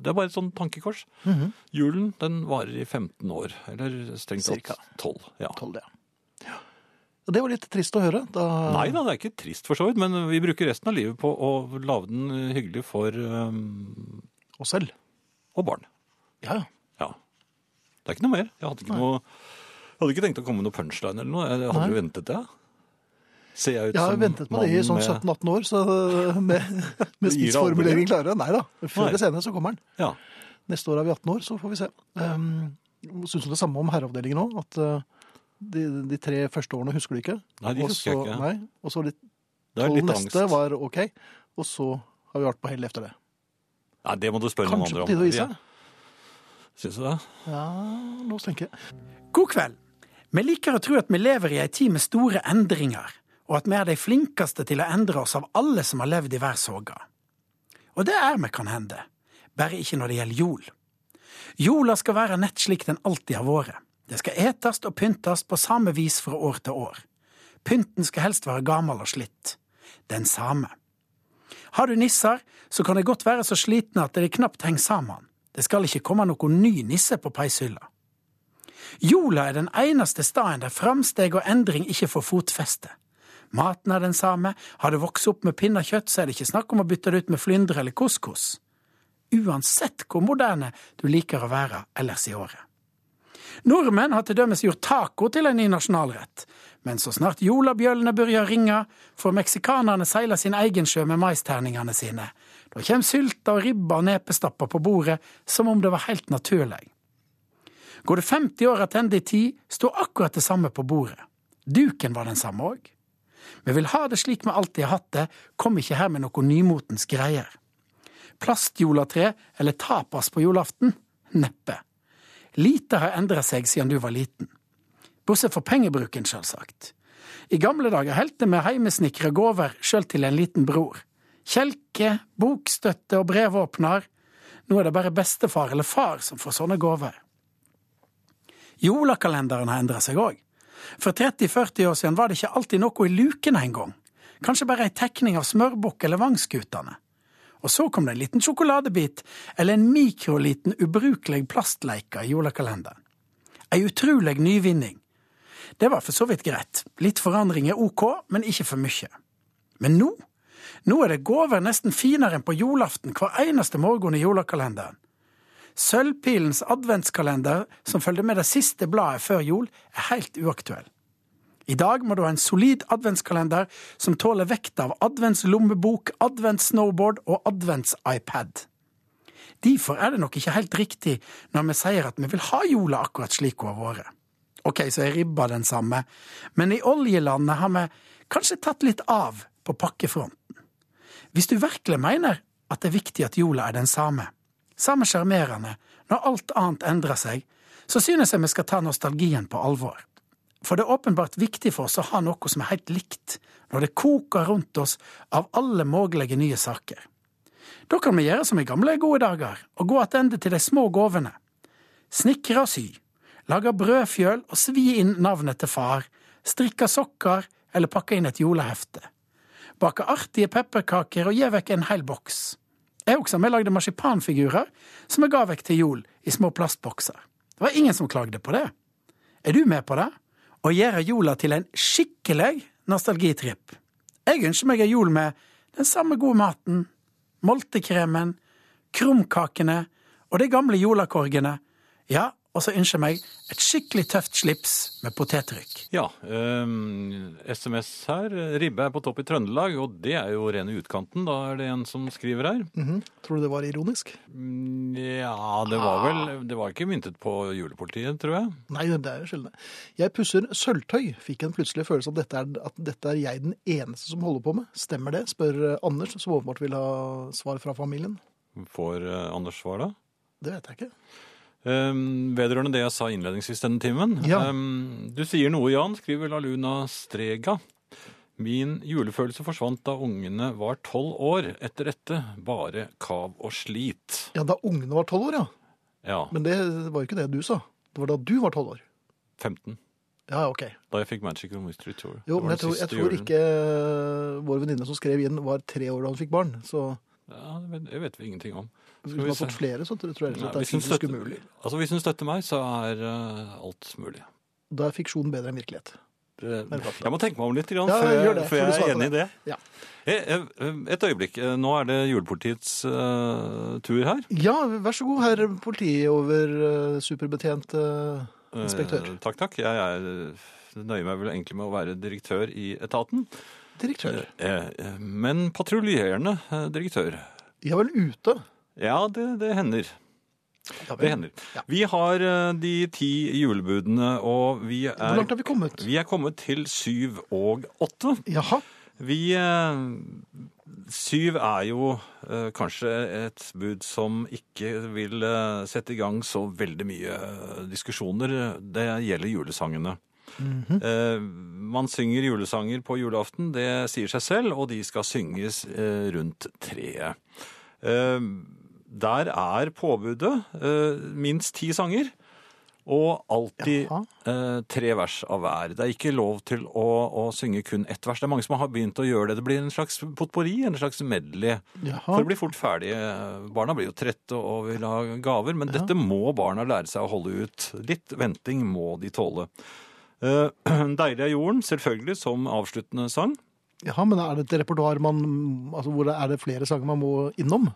det er bare et sånn tankekors. Mhm. Julen den varer i 15 år, eller strengt tatt 12. Ja. Tolv, ja. ja. Det var litt trist å høre. Da... Nei da, det er ikke trist for så vidt, men vi bruker resten av livet på å lage den hyggelig for um, Oss selv. og barn. Ja, ja. Ja. Det er ikke noe mer. Jeg hadde ikke, noe, jeg hadde ikke tenkt å komme med noe punchline eller noe. Jeg hadde Nei. jo ventet det. Ser jeg ut Jeg har som ventet på det i sånn 17-18 år, så med, med Du spissformulering aldri? klare. Nei da. Før eller senere så kommer den. Ja. Neste år er vi 18 år, så får vi se. Um, Syns du det samme om herreavdelingen òg? At uh, de, de tre første årene husker du ikke? Nei, de husker jeg ikke. Nei, og så de Det er tolv litt neste angst. var OK, og så har vi vært på hell etter det. Nei, det må du spørre noen andre om. Kanskje på tide å gi seg? Syns du det? Ja, la oss tenke. God kveld. Vi liker å tro at vi lever i ei tid med store endringer, og at vi er de flinkeste til å endre oss av alle som har levd i hver. Og det er vi kan hende, bare ikke når det gjelder jol. Jola skal være nett slik den alltid har vært. Det skal etast og pyntast på samme vis fra år til år. Pynten skal helst være gammel og slitt. Den samme. Har du nisser, så kan de godt være så slitne at de knapt henger sammen. Det skal ikke komme noen ny nisse på peishylla. Jola er den eneste staden der framsteg og endring ikke får fotfeste. Maten er den samme, har du vokst opp med pinnekjøtt, så er det ikke snakk om å bytte det ut med flyndre eller couscous. Uansett hvor moderne du liker å være ellers i året. Nordmenn har til dømes gjort taco til en ny nasjonalrett, men så snart jolabjøllene begynner å ringe, får meksikanerne seile sin egen sjø med maisterningene sine. Da kommer sylta og ribba og nepestapper på bordet som om det var helt naturlig. Går det 50 år tilbake i tid, står akkurat det samme på bordet. Duken var den samme òg. Vi vil ha det slik vi alltid har hatt det, kom ikke her med noe nymotens greier. Plastjolatre eller tapas på julaften? Neppe. Lite har endra seg siden du var liten. Bortsett fra pengebruken, sjølsagt. I gamle dager helte vi heimesnikra gåver sjøl til en liten bror. Kjelke, bokstøtte og brevåpner. Nå er det bare bestefar eller far som får sånne gåver. Jolakalenderen har endra seg òg. For 30-40 år siden var det ikke alltid noe i lukene engang. Kanskje bare ei tekning av smørbukk eller Vangskutane. Og så kom det en liten sjokoladebit eller en mikroliten ubrukelig plastleike i jolakalenderen. Ei utrolig nyvinning. Det var for så vidt greit. Litt forandring er ok, men ikke for mye. Men nå? Nå er det gåver nesten finere enn på julaften hver eneste morgen i jolakalenderen. Sølvpilens adventskalender, som følger med det siste bladet før jul, er helt uaktuell. I dag må du ha en solid adventskalender som tåler vekta av adventslommebok, adventssnowboard og advents-iPad. Derfor er det nok ikke helt riktig når vi sier at vi vil ha jula akkurat slik hun har vært. Ok, så er ribba den samme, men i oljelandet har vi kanskje tatt litt av på pakkefronten. Hvis du virkelig mener at det er viktig at jula er den samme, samme sjarmerende, når alt annet endrer seg, så synes jeg vi skal ta nostalgien på alvor. For det er åpenbart viktig for oss å ha noe som er helt likt, når det koker rundt oss av alle mulige nye saker. Da kan vi gjøre som i gamle gode dager, og gå tilbake til de små gåvene. Snikre og sy, lage brødfjøl og svi inn navnet til far, strikke sokker eller pakke inn et julehefte. Bake artige pepperkaker og gi vekk en hel boks. Jeg også vi lagde marsipanfigurer som jeg ga vekk til jul i små plastbokser. Det var ingen som klagde på det. Er du med på det? Å gjøre jula til en skikkelig nostalgitripp. Jeg ønsker meg ei jul med den samme gode maten, moltekremen, krumkakene og de gamle jolakorgene, Ja, og så ønsker jeg meg et skikkelig tøft slips med potetrykk. Ja, ehm, SMS her. Ribbe er på topp i Trøndelag, og det er jo rene utkanten. Da er det en som skriver her. Mhm. Tror du det var ironisk? Mm, Ja, det var vel Det var ikke myntet på julepolitiet, tror jeg. Nei, det er jo sjelden. Jeg pusser sølvtøy. Fikk en plutselig følelse av at dette, er, at dette er jeg den eneste som holder på med. Stemmer det? spør eh, Anders, som åpenbart vil ha svar fra familien. Får eh, Anders svar, da? Det vet jeg ikke. Um, vedrørende det jeg sa innledningsvis denne timen. Ja. Um, du sier noe, Jan, skriver La Luna Strega. Min julefølelse forsvant da ungene var tolv år. Etter dette bare kav og slit. Ja, da ungene var tolv år, ja. Ja, Men det var jo ikke det du sa. Det var da du var tolv år. 15. Ja, ok. Da jeg fikk Magic of Mystery Tour. Jo, men jeg tror, jeg tror ikke eh, vår venninne som skrev inn, var tre år da hun fikk barn. Så Ja, det vet vi ingenting om. Hvis vi har fått flere, så tror jeg Nei, det er fysisk umulig. Altså, Hvis hun støtter meg, så er uh, alt mulig. Da er fiksjon bedre enn virkelighet. Det, jeg må tenke meg om litt, grann, Ja, før, det, før jeg er enig i det. Ja. Eh, eh, Et øyeblikk. Eh, Nå er det julepolitiets uh, tur her. Ja, vær så god, herr politiover uh, superbetjent uh, Eh, inspektør. takk, takk. Jeg er, eh, nøyer meg vel egentlig med å være direktør i etaten. Direktør. Eh, eh, Men patruljerende eh, direktør. Ja vel, ute. Ja, det, det hender. Det hender. Ja. Vi har eh, de ti julebudene, og vi er Hvor langt har vi kommet? vi er kommet til syv og åtte. Jaha. Vi eh, Syv er jo eh, kanskje et bud som ikke vil eh, sette i gang så veldig mye eh, diskusjoner. Det gjelder julesangene. eh, man synger julesanger på julaften, det sier seg selv, og de skal synges rundt treet. Der er påbudet eh, minst ti sanger. Og alltid eh, tre vers av hver. Det er ikke lov til å, å synge kun ett vers. Det er mange som har begynt å gjøre det. Det blir en slags potpori, en slags medley. Jaha. For det blir fort ferdig. Barna blir jo trette og vil ha gaver, men dette må barna lære seg å holde ut. Litt venting må de tåle. Eh, Deilig er jorden, selvfølgelig, som avsluttende sang. Jaha, men er det et repertoar man Altså, hvor er det flere sanger man må innom?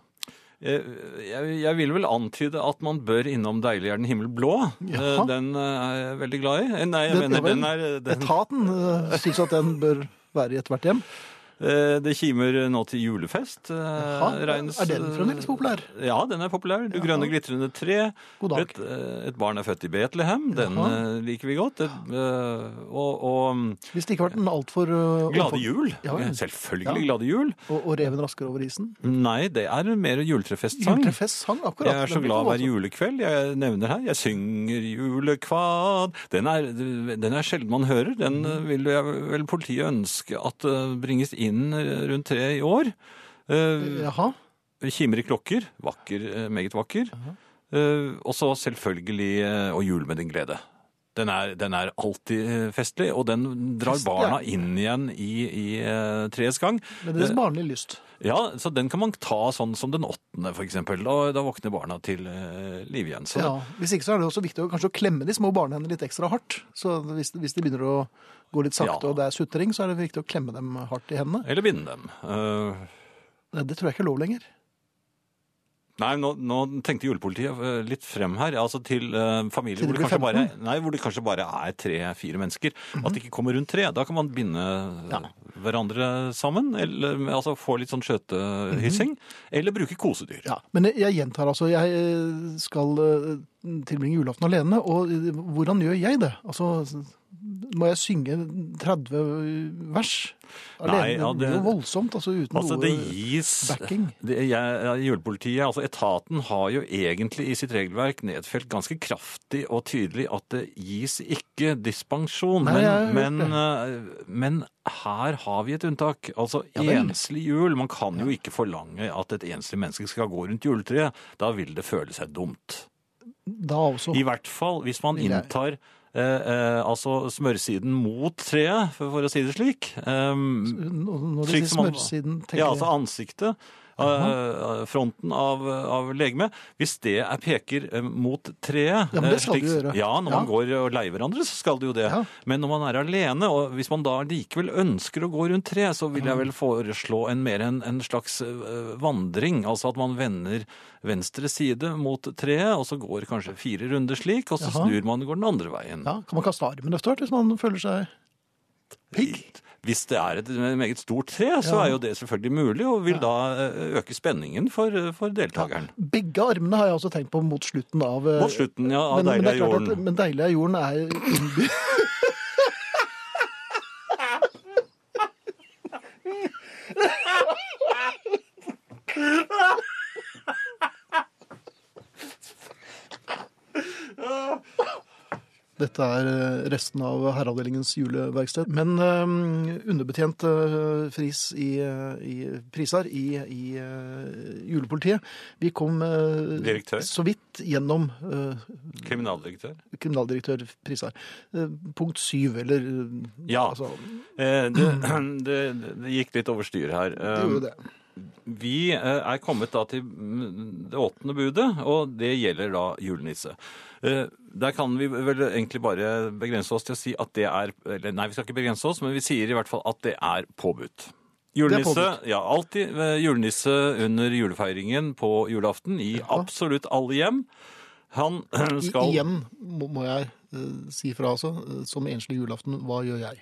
Eh, Jeg, jeg vil vel antyde at man bør innom 'Deilig er den himmel blå'. Ja. Den eh, er jeg veldig glad i. Eh, Nei, jeg den, mener den er den, Etaten syns at den bør være i ethvert hjem. Eh, Det kimer nå til julefest. eh, Jaha, regnes- er den fremdeles populær? Ja, den er populær. Du grønne glitrende tre. God dag. Et, eh, et barn er født i Betlehem. Den Jaha. eh, liker vi godt. Et, eh, og, og mm, Hvis det ikke har vært en altfor uh, Glade jul. Ja. Selvfølgelig Ja. Glade jul. Og, og reven raskere over isen. Nei, det er mer juletrefestsang. Juletrefestsang, akkurat. Jeg er så glad hver julekveld. Jeg nevner her. Jeg synger julekvad. Den er, den er sjelden man hører. Den eh, vil jeg vel politiet ønske at eh, bringes inn eh, rundt treet i år. Eh, Jaha. Kimer i klokker. Vakker, eh, meget vakker. Eh, Og så selvfølgelig Og jul med din glede. Den er, den er alltid festlig, og den drar Fest, ja. barna inn igjen i, i treets gang. Med deres barnlige lyst. Ja, så den kan man ta sånn som den åttende, for eksempel. Da, da våkner barna til eh, liv igjen. Så Ja, Hvis ikke så er det også viktig å kanskje å klemme de små barnehendene litt ekstra hardt. Så hvis, hvis de begynner å gå litt sakte Ja. og det er sutring, så er det viktig å klemme dem hardt i hendene. Eller binde dem. Uh... Det, Det tror jeg ikke er lov lenger. Nei, nå, nå tenkte julepolitiet eh, litt frem her, altså til eh, familier Til hvor det bare, nei, hvor det kanskje bare er tre-fire mennesker. At det ikke kommer rundt tre. Da kan man binde ja. hverandre sammen, eller altså få litt sånn skjøtehyssing. Eller bruke kosedyr. Ja, Men jeg, gjentar altså, jeg eh, skal eh, tilbringe julaften alene, og eh, hvordan gjør jeg det? Altså, må jeg synge 30 vers alene? Nei, ja, det blir det- jo voldsomt, altså uten Altså, noe det gis backing. det, jeg, Julepolitiet, altså etaten, har jo egentlig i sitt regelverk nedfelt ganske kraftig og tydelig at det gis ikke dispensjon. Nei, men, men, eh, men her har vi et unntak. Altså Ja enslig jul. Man kan jo ikke forlange at et enslig menneske skal gå rundt juletreet. Da vil det føle seg dumt. Da også. I hvert fall hvis man inntar eh, eh, altså smørsiden mot treet, for, for å si det slik. Um, Når du sier smørsiden, tenker ja, altså ansiktet. Eh, fronten av, av legemet, hvis det er peker eh, mot treet Ja, men det eh, skal slik, du gjøre. Ja, når man Ja. går og leier hverandre, så skal det jo det. Ja. Men når man er alene, og hvis man da likevel ønsker å gå rundt treet, så vil jeg vel foreslå en mer en, en slags eh, vandring. Altså at man vender venstre side mot treet, og så går kanskje fire runder slik, og så Jaha. snur man og går den andre veien. Ja, kan man kaste armen etter hvert hvis man føler seg pigg? Hvis det er et meget stort tre, så er jo det selvfølgelig mulig, og vil da eh, øke spenningen for, for deltakeren. Begge armene har jeg også tenkt på mot slutten av eh, Mot slutten, ja, av men, Deilig er jorden. men deilig er jorden er Dette er eh, resten av Herreavdelingens juleverksted. Men eh, underbetjent eh, fris i, i Prisar i, i julepolitiet. Vi kom Direktør. så vidt gjennom Kriminaldirektør. kriminaldirektør Prisar. Punkt syv, eller Ja. altså, det, det, det gikk litt over styr her. det gjorde det. Vi eh, er kommet da til mm, det åttende budet, og det gjelder da julenisse. Eh, Der kan vi vel egentlig bare begrense oss til å si at det er eller Nei, vi skal ikke begrense oss, men vi sier i hvert fall at det er påbudt. Julenisse, påbudt. ja, alltid eh, julenisse under julefeiringen på julaften i absolutt alle hjem. Han skal I, igjen må, jeg si fra, altså. som enslig julaften, hva gjør jeg?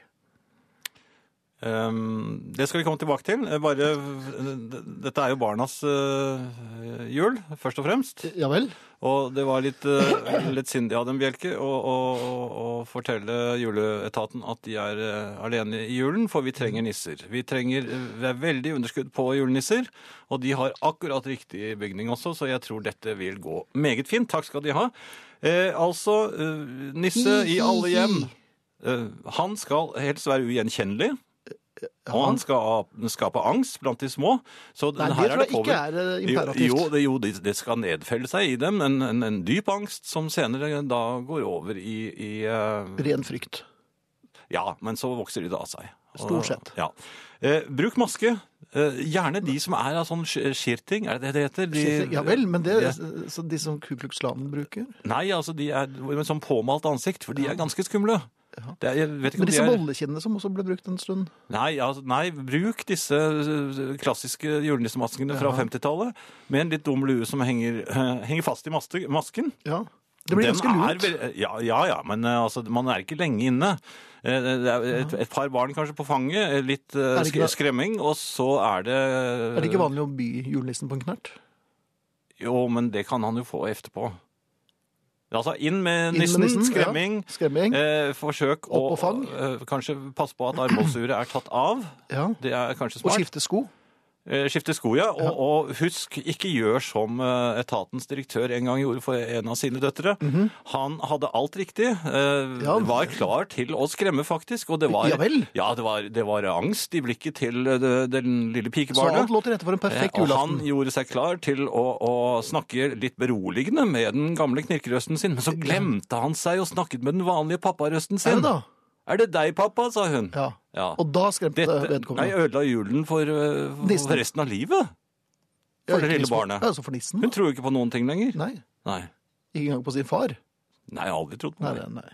Um, det skal vi komme tilbake til. Eh, Bare, dette er jo barnas eh, jul, først og fremst. Ja vel? Og det var litt uh, lettsindig av dem, Bjelke, å, å, å, fortelle juleetaten at de er eh, alene i julen, for vi trenger nisser. Vi trenger, eh, Vi er veldig underskudd på julenisser, og de har akkurat riktig bygning også, så jeg tror dette vil gå meget fint. Takk skal de ha. Eh, altså, eh, nisse i alle hjem. Eh, han skal helst være ugjenkjennelig. Og han skal skape angst blant de små. Så Nei, det tror det jeg ikke er eh, imperativt. Jo, det, jo det, det skal nedfelle seg i dem. En, en, en dyp angst som senere da går over i, i uh... Ren frykt. Ja, men så vokser de da av seg. Stort sett. Ja. Eh, bruk maske. Eh, gjerne de som er av sånn sk- skirting, er det det det heter? De, Ja vel, men det Ja. de som Ku Klux Klan bruker? Nei, altså de er med sånn påmalt ansikt, for de er ganske skumle. Det jeg vet ikke Men disse bollekinnene som også ble brukt en stund? Nei, ja, nei, bruk disse eh, klassiske julenissemaskene fra 50-tallet med en litt dum lue som henger, eh, henger fast i masken. Ja. Det blir Den ganske er lurt. Ja, ja, ja, men eh, altså, man er ikke lenge inne. Det et, et par barn kanskje på fanget, litt ikke skremming, og så er det Er det ikke vanlig å by julenissen på en knert? Jo, men det kan han jo få etterpå. Altså, inn med Inn med nissen, skremming. ja. skremming. Eh, forsøk å eh, kanskje passe på at armbåndsuret er tatt av. Ja. Det er kanskje Og skifte sko? Eh, Skifte sko, ja. Og, og husk, ikke gjør som eh, etatens direktør en gang gjorde for en av sine døtre. Han hadde alt riktig. eh. Ja. Var klar til å skremme, faktisk. Og det var, Ja vel. Ja, det var, det var angst i blikket til eh, det, den lille pikebarnet. Så alt lå til rette for en perfekt Eh, Og han gjorde seg klar til å, å snakke litt beroligende med den gamle knirkerøsten sin. Men så glemte han seg og snakket med den vanlige papparøsten Er sin. det da? Er det deg, pappa? sa hun. Ja. Ja. Og da skremte Dette, nei, vedkommende. ødela julen for, uh, for resten av livet. Ja, For det lille for- barnet. Ja, altså for nissen. Hun tror jo ikke på noen ting lenger. Nei, Nei. ikke engang på sin far. Nei, jeg har aldri trodd på Nei, det. nei, nei.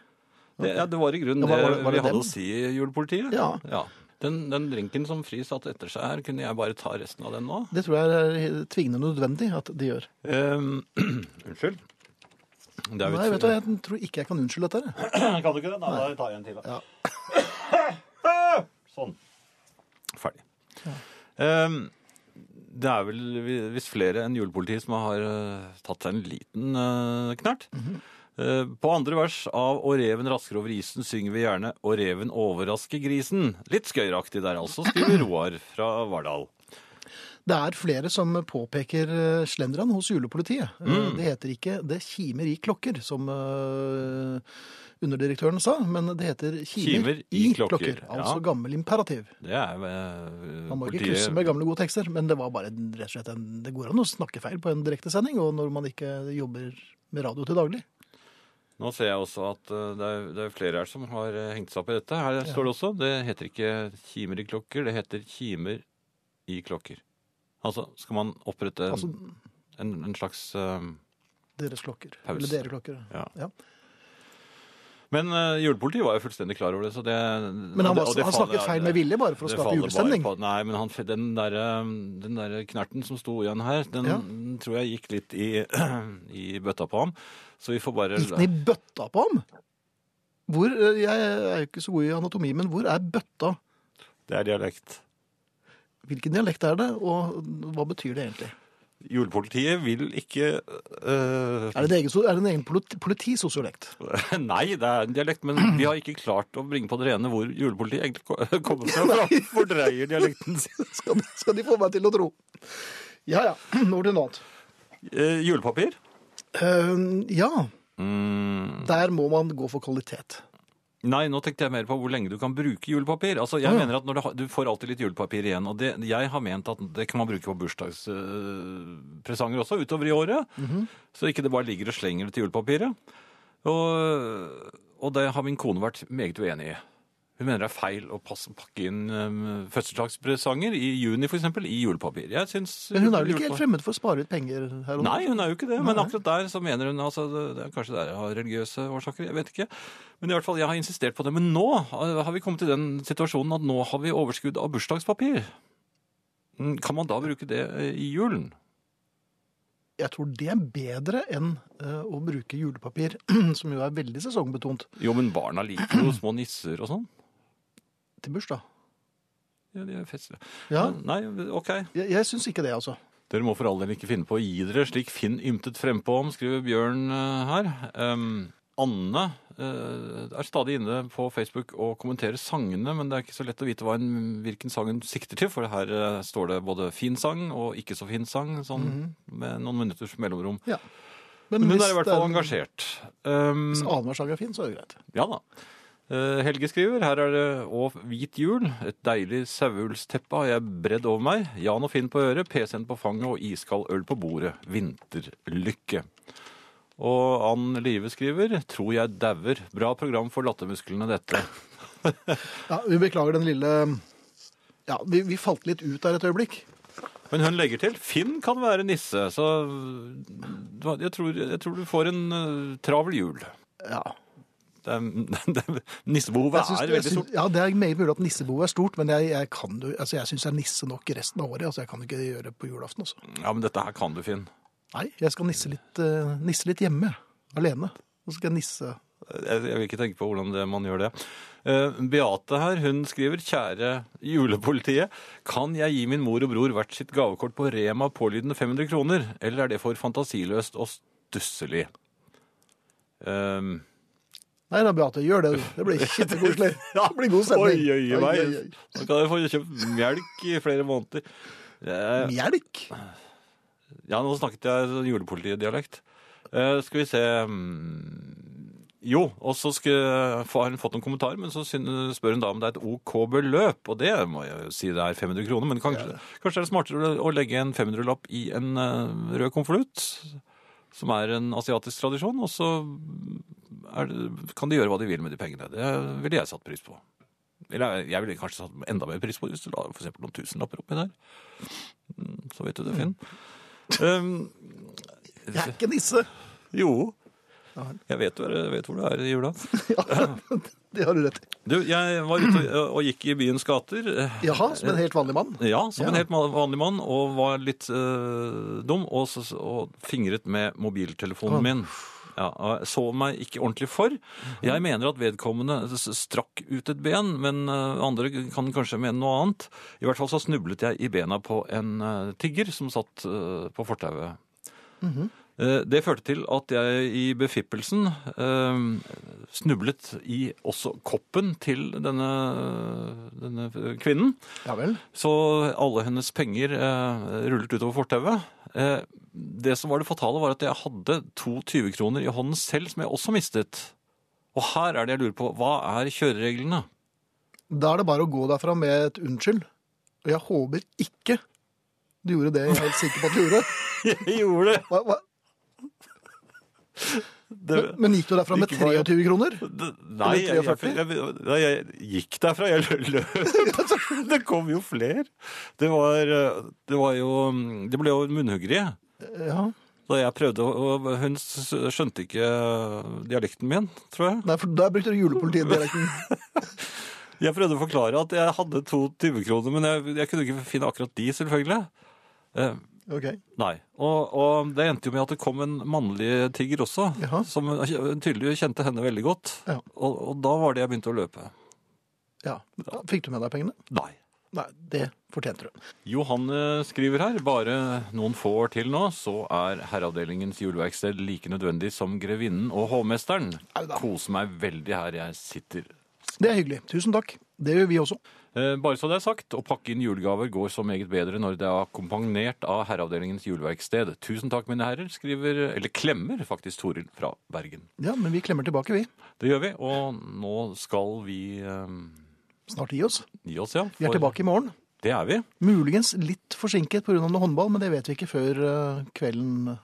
Det, ja, det var i grunnen Ja, var- var det, det- vi hadde dem? å si i julepolitiet. Ja. Den, den drinken som Fri satte etter seg her, kunne jeg bare ta resten av den nå? Det tror jeg er tvingende nødvendig at de gjør. Um, unnskyld. Det er Nei, vet du, hva, jeg tror ikke jeg kan unnskylde dette. her. Kan du ikke det? Nei, da tar jeg en til. Da. Ja. Sånn. Ferdig. Um, det er vel visst flere enn julepolitiet som har eh, tatt seg en liten eh, knert. Eh, på andre vers av 'Og reven rasker over isen' synger vi gjerne 'Og reven overrasker grisen'. Litt skøyeraktig der altså, skriver Roar fra Vardal. Det er flere som påpeker eh, slenderen hos julepolitiet. Eh, Mm. Det heter ikke 'det kimer i klokker', som eh, underdirektøren sa, men det heter 'kimer, Kimer i i klokker», klokker'. ja. Altså gammel imperativ. Det er eh, Man må ikke krysse med gamle, gode tekster, men det var bare rett og slett en, det går an å snakke feil på en direktesending, og når man ikke jobber med radio til daglig. Nå ser jeg også at det er, det er flere her som har hengt seg opp i dette. Her står det også. Det heter ikke kimer i klokker, det heter kimer i klokker. Altså, skal man opprette Altså en, en slags uh, deres klokker. Pause. Eller dere klokker. Ja. Ja. Men uh, julepolitiet var jo fullstendig klar over det, så det Men han, var, det han snakket feil med vilje bare for å skape julestemning. på- Nei, men han, den der, den der knerten som sto igjen her, den Ja. tror jeg gikk litt i, i bøtta på ham. Så vi får bare Gikk den i bøtta på ham? Hvor, eh, jeg er jo ikke så god i anatomi, men hvor er bøtta? Det er dialekt. Hvilken dialekt er det, og hva betyr det egentlig? Julepolitiet vil ikke øh, Er det, en egen, er det en egen politi- politisosiolekt? Nei, det er en dialekt, men vi har ikke klart å bringe på det rene hvor julepolitiet egentlig kommer fra. Nei. Fordreier dialekten sin. Skal, skal de få meg til å tro? Ja, ja. Over til noe annet. Eh, julepapir? Uh, ja, Mm, der må man gå for kvalitet. Nei, nå tenkte jeg mer på hvor lenge du kan bruke julepapir. Altså, jeg Å, ja. mener at når du, har, du får alltid litt julepapir igjen, og det, jeg har ment at det kan man bruke på bursdagspresanger også, utover i året. Mhm. Så ikke det bare ligger og slenger til julepapiret. Og, og det har min kone vært meget uenig i. Hun mener det er feil å passe, pakke inn um, fødselsdagspresanger i juni, eksempel, i julepapir. Jeg synes, Men hun er vel ikke helt fremmed for å spare ut penger her? Nei, hun er jo ikke det. Men akkurat der så mener hun altså, det det er Kanskje det er av religiøse årsaker, jeg vet ikke. Men i hvert fall, jeg har insistert på det. Men nå har vi kommet til den situasjonen at nå har vi overskudd av bursdagspapir. Mm, Kan man da bruke det eh, i julen? Jeg tror det er bedre enn uh, å bruke julepapir, som jo er veldig sesongbetont, Jo, men barna liker jo små nisser og sånn. Til bursdag. Ja, de er festlige. Ja, Nei, OK. jeg, jeg syns ikke det, altså. Dere må for all del ikke finne på å gi dere slik Finn ymtet frempå om, skriver Bjørn eh, her. Um, Anne uh, er stadig inne på Facebook og kommenterer sangene, men det er ikke så lett å vite hva en, hvilken sang hun sikter til, for her uh, står det både fin sang og ikke så fin sang, sånn med noen minutters mellomrom. Ja. Men hun er i hvert fall engasjert. Um, Hvis annenhver sang er fin, så er det greit. ja da. Eh, Helge skriver, her er det og hvit jul, et deilig saueullsteppe har jeg bredd over meg, Jan og Finn på øret, PC-en på fanget og iskald øl på bordet, vinterlykke. Og Ann Live skriver, tror jeg dauer, bra program for lattermusklene dette. Ja, Vi beklager den lille Ja, vi, vi falt litt ut der et øyeblikk. Men hun legger til, Finn kan være nisse, så jeg tror, jeg tror du får en eh, travel jul. Ja. Nissebehovet er veldig stort. Ja, Det er meget mulig at nissebehovet er stort, men jeg, jeg, kan altså, jeg syns jeg er nisse nok resten av året. altså Jeg kan ikke gjøre det på julaften. også. Ja, men dette her kan du, Finn. Nei, jeg skal nisse litt, eh, nisse litt hjemme. Alene. Så skal jeg nisse Jeg, jeg vil ikke tenke på hvordan det, man gjør det. Uh, Beate her, hun skriver Kjære julepolitiet, kan jeg gi min mor og bror hvert sitt gavekort på Rema pålydende 500 kroner, eller er det for fantasiløst og stusselig? Um, Nei da, Beate, gjør det. du. Det blir kjempekoselig. Det blir god stemning. Oi, oi, oi. Oi, oi, kan jeg få kjøpt melk i flere måneder. Eh, Melk? Ja, nå snakket jeg sånn julepolitidialekt. Eh, skal vi se mm, Jo, og så har hun fått noen kommentarer, men så spør hun da om det er et OK beløp. Og det må jeg jo si det er 500 kroner, men kanskje, kanskje er det smartere å- å legge en 500-lapp i en eh, rød konvolutt, som er en asiatisk tradisjon, og så det, kan de gjøre hva de vil med de pengene. Det ville jeg satt pris på. Eller jeg ville kanskje satt enda mer pris på hvis du la eksempel noen tusenlapper oppi der. Mm, Så vet du det, Finn. Um, Jeg er ikke nisse. jo. Jeg vet, vet hvor du er i jula. Det har du rett i. Du, jeg var ute og- og gikk i byens gater. Jaha, som en helt vanlig mann. Ja, som en helt vanlig mann, og var litt eh, dum, og, og fingret med mobiltelefonen min. Ja, så meg ikke ordentlig for. Jeg mener at vedkommende strakk ut et ben, men eh, andre kan kanskje mene noe annet. I hvert fall så snublet jeg i bena på en eh, tigger som satt på fortauet. Eh, Det førte til at jeg i befippelsen eh, snublet i også koppen til denne, denne kvinnen. Ja vel. Så alle hennes penger eh, rullet utover fortauet. Eh, det som var det fatale, var at jeg hadde to 20-kroner i hånden selv, som jeg også mistet. Og her er det jeg lurer på, hva er kjørereglene? Da er det bare å gå derfra med et unnskyld. Og jeg håper ikke du gjorde det jeg er helt sikker på at du gjorde. Jeg gjorde det! Hva, hva? Det, Men, men gikk du derfra med Ikke bare- 23 kroner? det, nei, jeg, jeg, jeg, gikk derfra. Jeg løp. Det kom jo flere. Det var, eh, det var jo Det ble jo munnhuggeri. Ja. Da jeg prøvde og Hun skjønte ikke dialekten min, tror jeg. Nei, for der brukte du julepolitidialekten. Jeg prøvde å forklare at jeg hadde to 20-kroner, men jeg, jeg kunne ikke finne akkurat de, selvfølgelig. Eh, Ok. nei. Og, og det endte jo med at det kom en mannlig tigger også, Jaha. som tydeligvis kjente henne veldig godt. Ja. Og, og da var det jeg begynte å løpe. Ja. Fikk du med deg pengene? Nei. Nei, det fortjente du. Johanne skriver her, bare noen få år til nå, så er herreavdelingens juleverksted like nødvendig som grevinnen og hovmesteren. Kose. Koser meg veldig her jeg sitter. Det er hyggelig. Tusen takk. Det gjør vi også. Eh, Bare så det er sagt, å pakke inn julegaver går så meget bedre når det er akkompagnert av herreavdelingens juleverksted. Tusen takk, mine herrer, skriver, eller klemmer faktisk Toril fra Bergen. Ja, men vi klemmer tilbake, vi. Det gjør vi, og nå skal vi um... Snart gi oss. gi oss, ja. Vi er tilbake i morgen. Det er vi. Muligens litt forsinket pga. noe håndball, men det vet vi ikke før eh, kvelden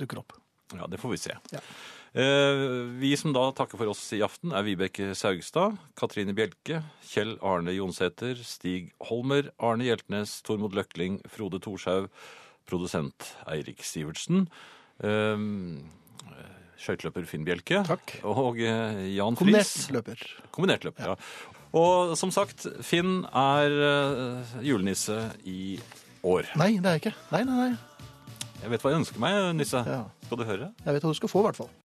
dukker opp. Ja, det får vi se. Ja. Eh, vi som da takker for oss i aften, er Vibeke Saugstad, Katrine Bjelke, Kjell Arne Jonsæter, Stig Holmer, Arne Hjeltnes, Tormod Løkling, Frode Thorshaug, produsent Eirik Sivertsen, eh, skøyteløper Finn Bjelke Takk. og eh, Jan Friis. Kombinertløper. Kombinert løper, ja. Og som sagt, Finn er julenisse i år. Nei, det er jeg ikke. Nei, nei, nei. Jeg vet hva jeg ønsker meg, Nisse. Ja. Skal du høre? Jeg vet hva du skal få, i hvert fall.